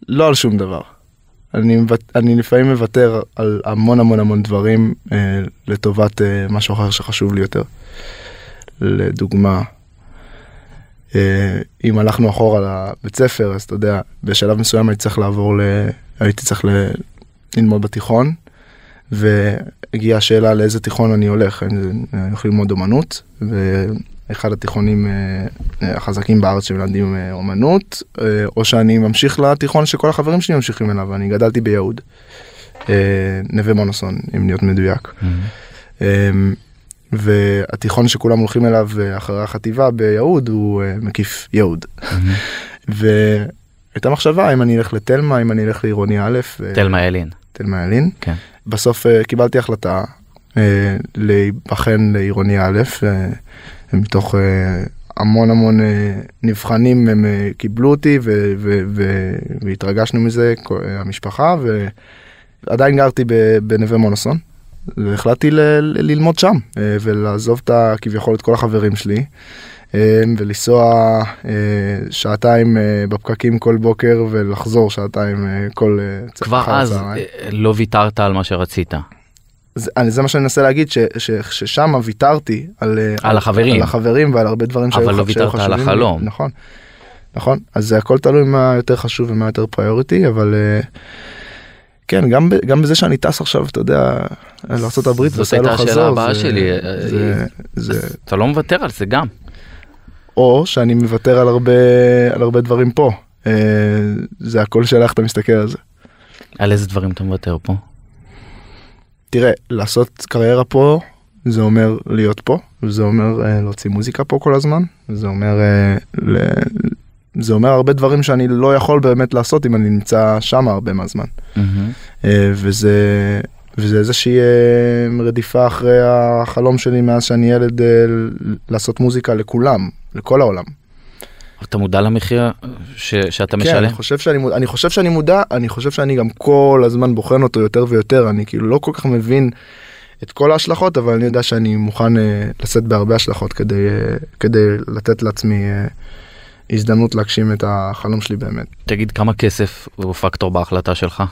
לא על שום דבר. אני, מוות- אני לפעמים מוותר על המון המון המון דברים אה, לטובת אה, משהו אחר שחשוב לי יותר. לדוגמה, אה, אם הלכנו אחורה לבית ספר, אז אתה יודע, בשלב מסוים הייתי צריך לעבור ל... הייתי צריך ל... ללמוד בתיכון, והגיעה השאלה לאיזה תיכון אני הולך, אני אני הולך ללמוד אומנות, ואחד התיכונים אה, אה, החזקים בארץ שמלמדים אה, אומנות, או שאני ממשיך לתיכון שכל החברים שלי ממשיכים אליו, אני גדלתי ביהוד, נווה מונוסון, אם להיות מדויק. אה, והתיכון שכולם הולכים אליו אחרי החטיבה ביהוד הוא מקיף יהוד. והייתה מחשבה אם אני אלך לתלמה, אם אני אלך לעירוני א', תלמה אלין. תלמה ילין. כן. בסוף קיבלתי החלטה להיבחן לעירוני א', מתוך אה, המון המון אה, נבחנים הם אה, קיבלו אותי ו- ו- ו- והתרגשנו מזה, המשפחה, ועדיין גרתי בנווה מונוסון. והחלטתי ל- ללמוד שם ולעזוב את ה- כביכול את כל החברים שלי ולנסוע שעתיים בפקקים כל בוקר ולחזור שעתיים כל כבר אז הצהריים. לא ויתרת על מה שרצית. זה, זה מה שאני מנסה להגיד, ש- ש- ששם ויתרתי על, אה, על החברים. על החברים ועל הרבה דברים אבל שהיו לא ח- שהיו ויתרת על חשובים. החלום. נכון, נכון, אז זה הכל תלוי מה יותר חשוב ומה יותר פריוריטי, אבל אה, כן, גם, גם בזה שאני טס עכשיו, אתה יודע, לארה"ב זאת הייתה השאלה הבאה זה- שלי, אה, זה, זה, אתה לא מוותר על זה גם. או שאני מוותר על הרבה, על הרבה דברים פה. זה הכל שאלה איך אתה מסתכל על זה. על איזה דברים אתה מוותר פה? תראה, לעשות קריירה פה זה אומר להיות פה, זה אומר uh, להוציא מוזיקה פה כל הזמן, זה אומר, uh, ל... זה אומר הרבה דברים שאני לא יכול באמת לעשות אם אני נמצא שם הרבה מהזמן. מהמם. Uh, וזה, וזה איזושהי uh, רדיפה אחרי החלום שלי מאז שאני ילד uh, לעשות מוזיקה לכולם, לכל העולם. אתה מודע למחיר ש- שאתה כן, משלם? אני חושב שאני, אני חושב שאני מודע, אני חושב שאני גם כל הזמן בוחן אותו יותר ויותר, אני כאילו לא כל כך מבין את כל ההשלכות, אבל אני יודע שאני מוכן אה, לשאת בהרבה השלכות כדי, אה, כדי לתת לעצמי אה, הזדמנות להגשים את החלום שלי באמת. תגיד כמה כסף הוא פקטור בהחלטה שלך?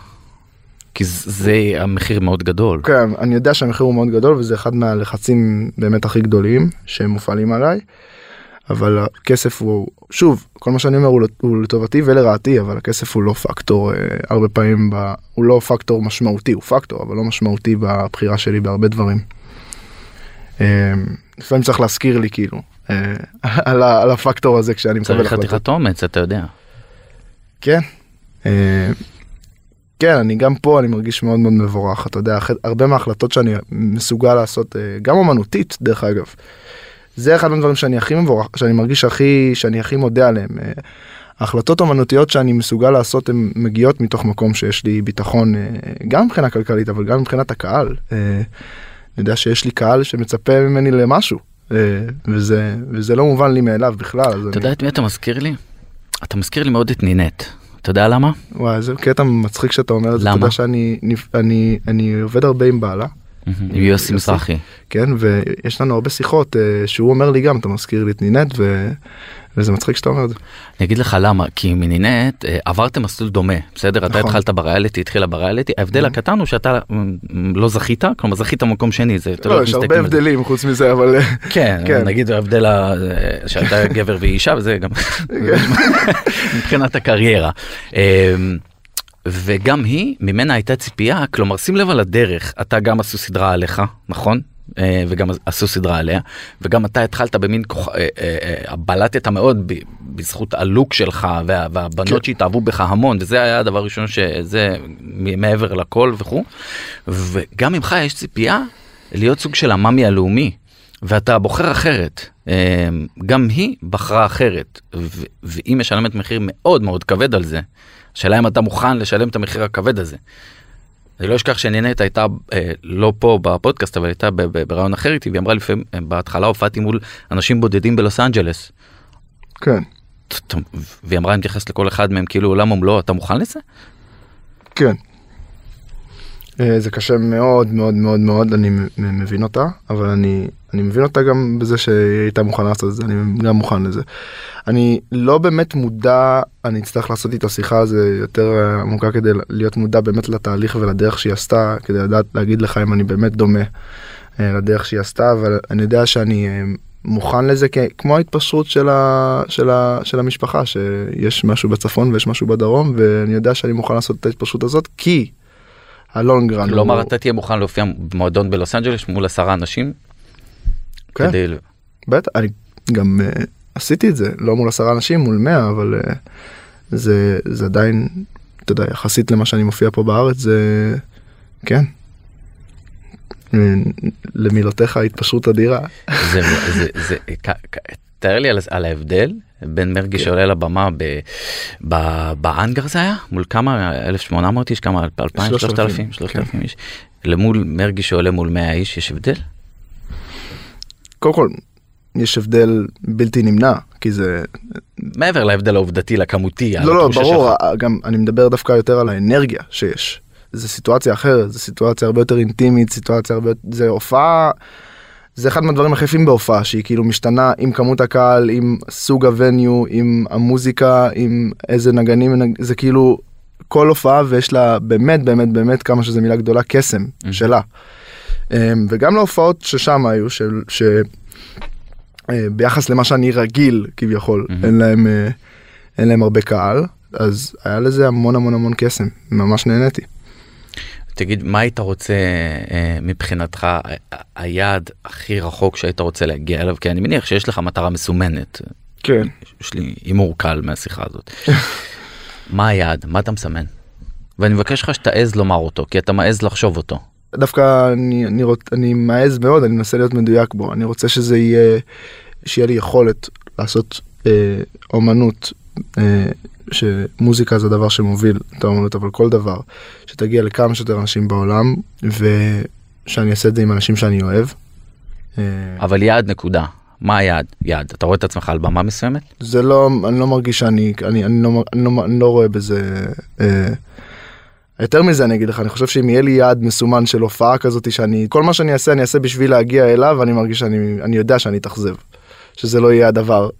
כי זה המחיר מאוד גדול. כן, אני יודע שהמחיר הוא מאוד גדול וזה אחד מהלחצים באמת הכי גדולים שמופעלים עליי. אבל הכסף הוא, שוב, כל מה שאני אומר הוא, הוא לטובתי ולרעתי, אבל הכסף הוא לא פקטור אה, הרבה פעמים, ב, הוא לא פקטור משמעותי, הוא פקטור, אבל לא משמעותי בבחירה שלי בהרבה דברים. אה, לפעמים צריך להזכיר לי כאילו אה, על, ה, על הפקטור הזה כשאני מקבל צריך החלטות. חתיכת אומץ, אתה יודע. כן. אה, כן, אני גם פה אני מרגיש מאוד מאוד מבורך, אתה יודע, הרבה מההחלטות שאני מסוגל לעשות, אה, גם אומנותית דרך אגב, זה אחד מהדברים שאני הכי מבורך, שאני מרגיש הכי, שאני הכי מודה עליהם. אה, ההחלטות אומנותיות שאני מסוגל לעשות הן מגיעות מתוך מקום שיש לי ביטחון, אה, גם מבחינה כלכלית, אבל גם מבחינת הקהל. אה, אני יודע שיש לי קהל שמצפה ממני למשהו, וזה, וזה לא מובן לי מאליו בכלל. אתה אני- יודע את מי אתה מזכיר לי? אתה מזכיר לי מאוד את נינט. אתה יודע למה? וואי, זה קטע מצחיק שאתה אומר את זה, אתה למה? יודע שאני נפ- אני, אני עובד הרבה עם בעלה, יוסי יוסי. מזרחי. כן, ויש לנו הרבה שיחות אה, שהוא אומר לי גם, אתה מזכיר לי את נינט, ו... וזה מצחיק שאתה אומר את זה. אני אגיד לך למה, כי מנינט אה, עברתם מסלול דומה, בסדר? אתה נכון. התחלת בריאליטי, התחילה בריאליטי, ההבדל הקטן הוא שאתה לא זכית, כלומר זכית במקום שני, זה, אתה לא, יודע, יש הרבה על זה. הבדלים חוץ מזה, אבל... אה, כן, כן. נגיד ההבדל ה- שאתה גבר ואישה וזה גם מבחינת הקריירה. וגם היא, ממנה הייתה ציפייה, כלומר שים לב על הדרך, אתה גם עשו סדרה עליך, נכון? אה, וגם עשו סדרה עליה, וגם אתה התחלת במין כוח, אה, אה, בלטת מאוד בזכות הלוק שלך וה, והבנות כן. שהתאהבו בך המון, וזה היה הדבר הראשון שזה מעבר לכל וכו', וגם ממך יש ציפייה להיות סוג של המאמי הלאומי. ואתה בוחר אחרת. גם היא בחרה אחרת, ו- והיא משלמת מחיר מאוד מאוד כבד על זה. השאלה אם אתה מוכן לשלם את המחיר הכבד הזה. אני לא אשכח שנינט הייתה אה, לא פה בפודקאסט אבל הייתה ברעיון אחר איתי והיא אמרה לפעמים אה, בהתחלה הופעתי מול אנשים בודדים בלוס אנג'לס. כן, והיא אמרה אני מתייחס לכל אחד מהם כאילו עולם ומלואו אתה מוכן לזה? כן. אה, זה קשה מאוד מאוד מאוד מאוד, אני מבין אותה, אבל אני, אני מבין אותה גם בזה שהיא הייתה מוכנה לעשות את זה, אני גם מוכן לזה. אני לא באמת מודע, אני אצטרך לעשות איתה שיחה זה יותר אה, עמוקה כדי להיות מודע באמת לתהליך ולדרך שהיא עשתה, כדי לדעת להגיד לך אם אני באמת דומה אה, לדרך שהיא עשתה, אבל אני יודע שאני מוכן לזה כמו ההתפשרות של, ה, של, ה, של המשפחה, שיש משהו בצפון ויש משהו בדרום, ואני יודע שאני מוכן לעשות את ההתפשרות הזאת, כי הלונגרן כלומר אתה תהיה מוכן להופיע במועדון בלוס אנג'לס מול עשרה אנשים? כן. כדי... בטח, אני גם uh, עשיתי את זה, לא מול עשרה אנשים, מול מאה, אבל uh, זה, זה עדיין, אתה יודע, יחסית למה שאני מופיע פה בארץ, זה, כן. אה, למילותיך התפשרות אדירה. זה, זה, זה, תאר לי על, על ההבדל בין מרגי כן. שעולה לבמה ב, ב, באנגר זה היה? מול כמה? 1800 איש? כמה? 2000? 3,000, 3000? 3000 איש? למול מרגי שעולה מול 100 איש יש הבדל? קודם כל, יש הבדל בלתי נמנע, כי זה, מעבר להבדל העובדתי לכמותי. לא, לא, ברור, שלך. גם אני מדבר דווקא יותר על האנרגיה שיש. זו סיטואציה אחרת, זו סיטואציה הרבה יותר אינטימית, סיטואציה הרבה, זה הופעה, זה אחד מהדברים הכי יפים בהופעה, שהיא כאילו משתנה עם כמות הקהל, עם סוג הווניו, עם המוזיקה, עם איזה נגנים, זה כאילו כל הופעה ויש לה באמת באמת באמת כמה שזה מילה גדולה קסם Mhm. שלה. אמ, וגם להופעות ששם היו, של- ש... אה, ביחס למה שאני רגיל כביכול, מהמם. אין להם, אה, אין להם הרבה קהל, אז היה לזה המון המון המון קסם, ממש נהניתי. תגיד, מה היית רוצה אה, מבחינתך היעד הכי רחוק שהיית רוצה להגיע אליו? כי אני מניח שיש לך מטרה מסומנת. כן. יש לי הימור קל מהשיחה הזאת. מה היעד? מה אתה מסמן? ואני מבקש לך שתעז לומר אותו, כי אתה מעז לחשוב אותו. דווקא אני, אני, רוצ, אני מעז מאוד, אני מנסה להיות מדויק בו, אני רוצה שזה יהיה, שיהיה לי יכולת לעשות אה, אומנות, אה, שמוזיקה זה הדבר שמוביל את האומנות, אבל כל דבר, שתגיע לכמה שיותר אנשים בעולם, ושאני אעשה את זה עם אנשים שאני אוהב. אה, אבל יעד נקודה. מה היעד? יעד. אתה רואה את עצמך על במה מסוימת? זה לא, אני לא מרגיש שאני, אני, אני, לא, אני, לא, אני לא רואה בזה, אה, יותר מזה אני אגיד לך, אני חושב שאם יהיה לי יעד מסומן של הופעה כזאת שאני, כל מה שאני אעשה אני אעשה בשביל להגיע אליו, אני מרגיש שאני, אני יודע שאני אתאכזב, שזה לא יהיה הדבר.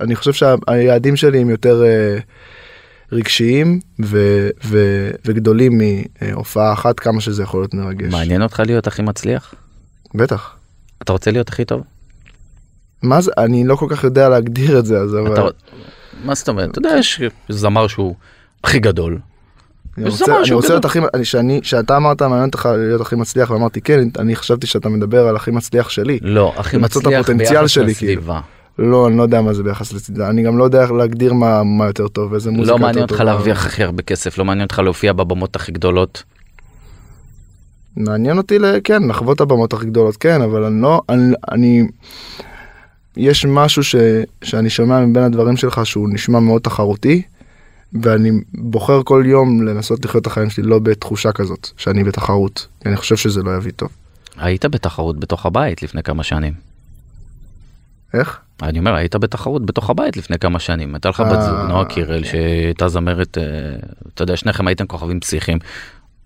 אני חושב שהיעדים שלי הם יותר אה, רגשיים ו, ו, וגדולים מהופעה אחת, כמה שזה יכול להיות מרגש. מעניין אותך להיות הכי מצליח? בטח. אתה רוצה להיות הכי טוב? מה זה, אני לא כל כך יודע להגדיר את זה, אז אבל... אתה... מה זאת אומרת? אתה יודע, יש זמר שהוא הכי גדול. אני רוצה. להיות הכי, אני- שאני, שאתה אמרת מעניין אותך להיות הכי מצליח ואמרתי כן, אני חשבתי שאתה מדבר על הכי מצליח שלי. לא, הכי מצליח ביחס כאילו. לסביבה. לא, אני לא יודע מה זה ביחס לצדה, אני גם לא יודע להגדיר מה, מה יותר טוב, איזה מוזיקה לא יותר מעניין אותך טובה. להרוויח הכי הרבה כסף, לא מעניין אותך להופיע בבמות הכי גדולות. מעניין אותי, כן, לחוות את הבמות הכי גדולות, כן, אבל אני לא, אני, אני יש משהו ש, שאני שומע מבין הדברים שלך שהוא נשמע מאוד תחרותי, ואני בוחר כל יום לנסות לחיות את החיים שלי לא בתחושה כזאת, שאני בתחרות, אני חושב שזה לא יביא טוב. היית בתחרות בתוך הבית לפני כמה שנים. איך? אני אומר, היית בתחרות בתוך הבית לפני כמה שנים. הייתה לך אה, בת זוג, נועה קירל, שהייתה זמרת, אה, אתה יודע, שניכם הייתם כוכבים פסיכיים.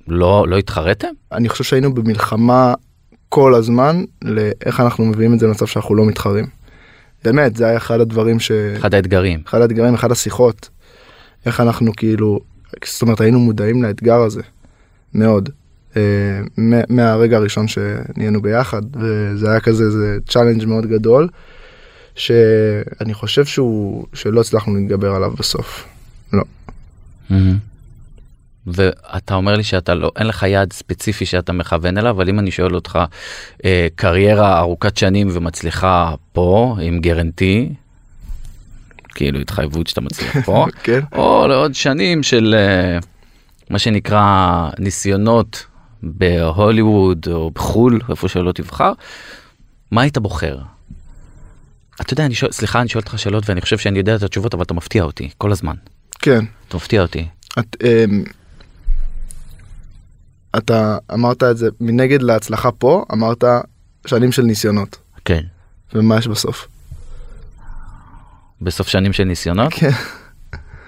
לא, לא התחרתם? אני חושב שהיינו במלחמה כל הזמן לאיך אנחנו מביאים את זה למצב שאנחנו לא מתחרים. באמת, זה היה אחד הדברים ש... אחד האתגרים. אחד האתגרים, אחד השיחות. איך אנחנו כאילו, זאת אומרת היינו מודעים לאתגר הזה, מאוד. אה, מה- מהרגע הראשון שנהיינו ביחד, וזה היה כזה, זה challenge מאוד גדול, שאני חושב שהוא, שלא הצלחנו להתגבר עליו בסוף. לא. ואתה אומר לי שאתה לא, אין לך יעד ספציפי שאתה מכוון אליו, אבל אם אני שואל אותך, אה, קריירה ארוכת שנים ומצליחה פה, עם גרנטי, כאילו התחייבות שאתה מצליח פה, כן? או לעוד שנים של אה, מה שנקרא ניסיונות בהוליווד או בחו"ל, איפה שלא תבחר, מה היית בוחר? אתה יודע, אני שואל, סליחה, אני שואל אותך שאלות ואני חושב שאני יודע את התשובות, אבל אתה מפתיע אותי כל הזמן. כן. אתה מפתיע אותי. את, אמ, אתה אמרת את זה מנגד להצלחה פה, אמרת שנים של ניסיונות. כן. ומה יש בסוף? בסוף שנים של ניסיונות, כן.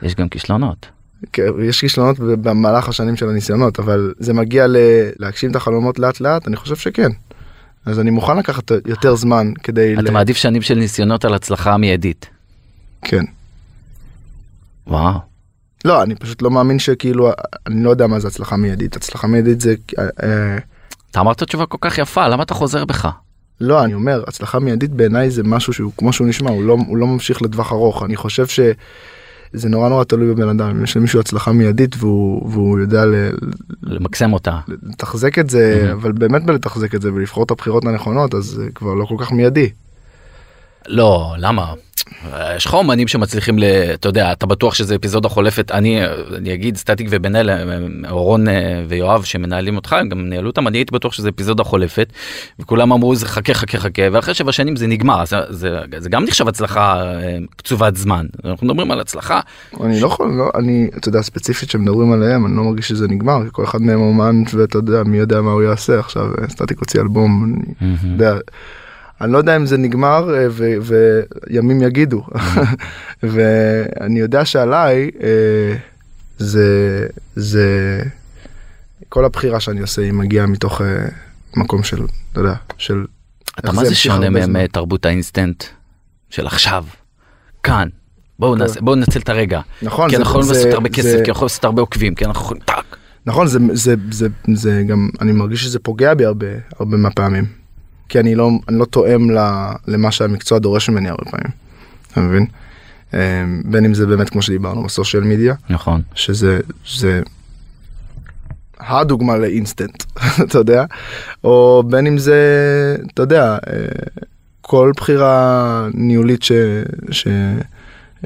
יש גם כישלונות. כן, יש כישלונות במהלך השנים של הניסיונות, אבל זה מגיע ל... להגשים את החלומות לאט לאט, אני חושב שכן. אז אני מוכן לקחת יותר זמן כדי... אתה מעדיף שנים של ניסיונות על הצלחה מיידית. כן. וואו. לא, אני פשוט לא מאמין שכאילו, אני לא יודע מה זה הצלחה מיידית. הצלחה מיידית זה... אה, אה, אתה אמרת תשובה כל כך יפה, למה אתה חוזר בך? לא, אני אומר, הצלחה מיידית בעיניי זה משהו שהוא כמו שהוא נשמע, הוא לא, הוא לא ממשיך לטווח ארוך. אני חושב שזה נורא נורא תלוי בבן אדם. אם יש למישהו הצלחה מיידית והוא, והוא יודע ל, למקסם אותה. לתחזק את זה, Mhm. אבל באמת בלתחזק את זה ולבחור את הבחירות הנכונות, אז זה כבר לא כל כך מיידי. לא, למה? יש לך אומנים שמצליחים ל... אתה יודע, אתה בטוח שזה אפיזודה חולפת. אני, אני אגיד, סטטיק ובן אל, אורון אה, ויואב שמנהלים אותך, הם גם ניהלו אותם, אני הייתי בטוח שזה אפיזודה חולפת, וכולם אמרו זה חכה חכה חכה, ואחרי שבע שנים זה נגמר, זה, זה, זה גם נחשב הצלחה אה, קצובת זמן. אנחנו מדברים על הצלחה. אני לא יכול, לא, אני, אתה יודע, ספציפית שמדברים עליהם, אני לא מרגיש שזה נגמר, כי כל אחד מהם אומן, ואתה יודע, מי יודע מה הוא יעשה עכשיו, סטטיק הוציא אלבום, אני יודע, אני לא יודע אם זה נגמר אה, וימים יגידו, ואני יודע שעליי אה, זה, זה, כל הבחירה שאני עושה היא מגיעה מתוך אה, מקום של, אתה יודע, של... אתה מה זה שונה. מתרבות האינסטנט של עכשיו, כאן. בואו כן. נעשה, בואו ננצל את הרגע. נכון, כי אנחנו יכולים לעשות הרבה כסף, כי אנחנו יכולים לעשות הרבה עוקבים, כי אנחנו יכולים. נכון זה זה זה זה גם אני מרגיש שזה פוגע בי הרבה הרבה מהפעמים. כי אני לא אני לא תואם ל- למה שהמקצוע דורש ממני הרבה פעמים. אתה מבין? אה, בין אם זה באמת כמו שדיברנו בסושיאל מדיה נכון. שזה זה הדוגמה לאינסטנט אתה יודע או בין אם זה אתה יודע אה, כל בחירה ניהולית ש, ש,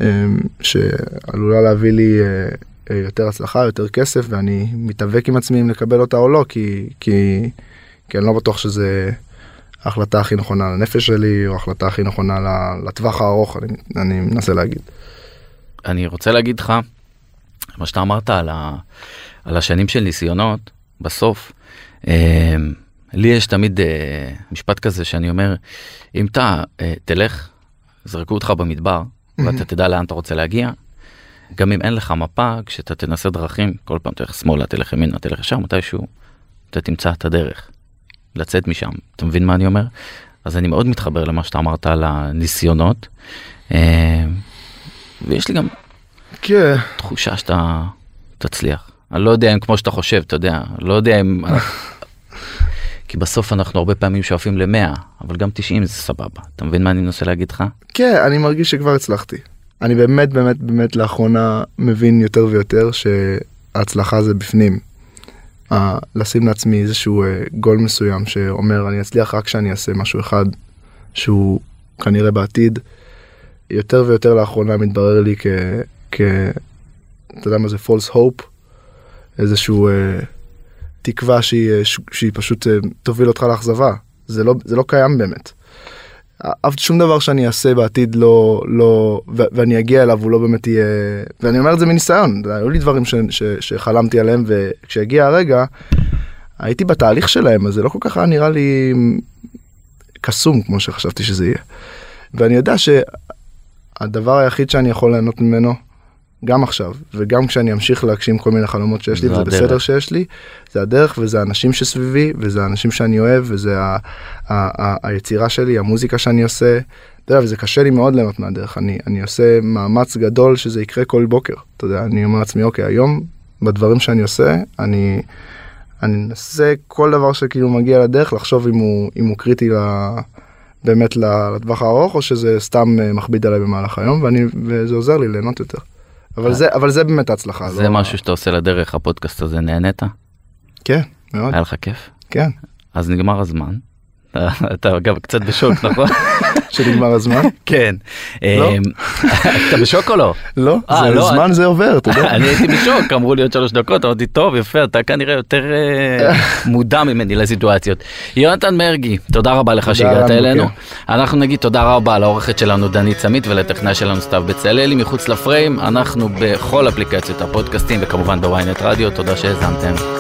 אה, שעלולה להביא לי יותר הצלחה יותר כסף ואני מתאבק עם עצמי אם לקבל אותה או לא כי כי כי אני לא בטוח שזה ההחלטה הכי נכונה לנפש שלי או ההחלטה הכי נכונה לטווח הארוך אני, אני מנסה להגיד. אני רוצה להגיד לך, מה שאתה אמרת על, ה, על השנים של ניסיונות, בסוף, אה, לי יש תמיד אה, משפט כזה שאני אומר, אם אתה אה, תלך, זרקו אותך במדבר, ואתה תדע לאן אתה רוצה להגיע, גם אם אין לך מפה, כשאתה תנסה דרכים, כל פעם תלך שמאלה, תלך ימינה, תלך ישר, מתישהו אתה תמצא את הדרך לצאת משם. אתה מבין מה אני אומר? אז אני מאוד מתחבר למה שאתה אמרת על הניסיונות. אה, ויש לי גם כן. תחושה שאתה תצליח. אני לא יודע אם כמו שאתה חושב, אתה יודע, לא יודע אם... כי בסוף אנחנו הרבה פעמים שואפים ל-100, אבל גם 90 זה סבבה. אתה מבין מה אני מנסה להגיד לך? כן, אני מרגיש שכבר הצלחתי. אני באמת באמת באמת לאחרונה מבין יותר ויותר שההצלחה זה בפנים. לשים לעצמי איזשהו uh, גול מסוים שאומר אני אצליח רק כשאני אעשה משהו אחד שהוא כנראה בעתיד. יותר ויותר לאחרונה מתברר לי כ... כ... אתה יודע מה זה false hope? איזשהו uh, תקווה שהיא, ש- שהיא פשוט uh, תוביל אותך לאכזבה. זה לא, זה לא קיים באמת. אף שום דבר שאני אעשה בעתיד לא לא ואני אגיע אליו הוא לא באמת יהיה ואני אומר את זה מניסיון היו לי דברים ש- ש- שחלמתי עליהם וכשהגיע הרגע הייתי בתהליך שלהם אז זה לא כל כך היה נראה לי קסום כמו שחשבתי שזה יהיה. ואני יודע שהדבר היחיד שאני יכול ליהנות ממנו גם עכשיו וגם כשאני אמשיך להגשים כל מיני חלומות שיש לי זה וזה הדרך. בסדר שיש לי זה הדרך וזה האנשים שסביבי וזה האנשים שאני אוהב וזה ה- ה- ה- היצירה שלי המוזיקה שאני עושה. אתה יודע, וזה קשה לי מאוד ליהנות מהדרך אני אני עושה מאמץ גדול שזה יקרה כל בוקר אתה יודע אני אומר לעצמי אוקיי היום בדברים שאני עושה אני אני מנסה כל דבר שכאילו מגיע לדרך לחשוב אם הוא אם הוא קריטי ל... באמת לטווח הארוך או שזה סתם אה, מכביד עליי במהלך היום ואני וזה עוזר לי ליהנות יותר. אבל זה אבל זה באמת הצלחה. זה לא- משהו שאתה עושה לדרך, הפודקאסט הזה, נהנית? כן מאוד היה לך כיף? כן אז נגמר הזמן. אתה- גם קצת בשוק, נכון? שנגמר הזמן. כן. לא. אמ, אתה בשוק או לא? לא, אה, זה לא, זמן זה עובר, אתה יודע. אני הייתי בשוק, אמרו לי עוד שלוש דקות, אמרתי, טוב, יפה, אתה כנראה יותר אה, מודע ממני לסיטואציות. יונתן מרגי, תודה רבה לך שהגעת אלינו. בוקר. אנחנו נגיד תודה רבה לעורכת שלנו דנית סמית ולטכנאי שלנו סתיו בצלאלי מחוץ לפריים. אנחנו בכל אפליקציות הפודקאסטים וכמובן בוויינט רדיו, תודה שהאזנתם.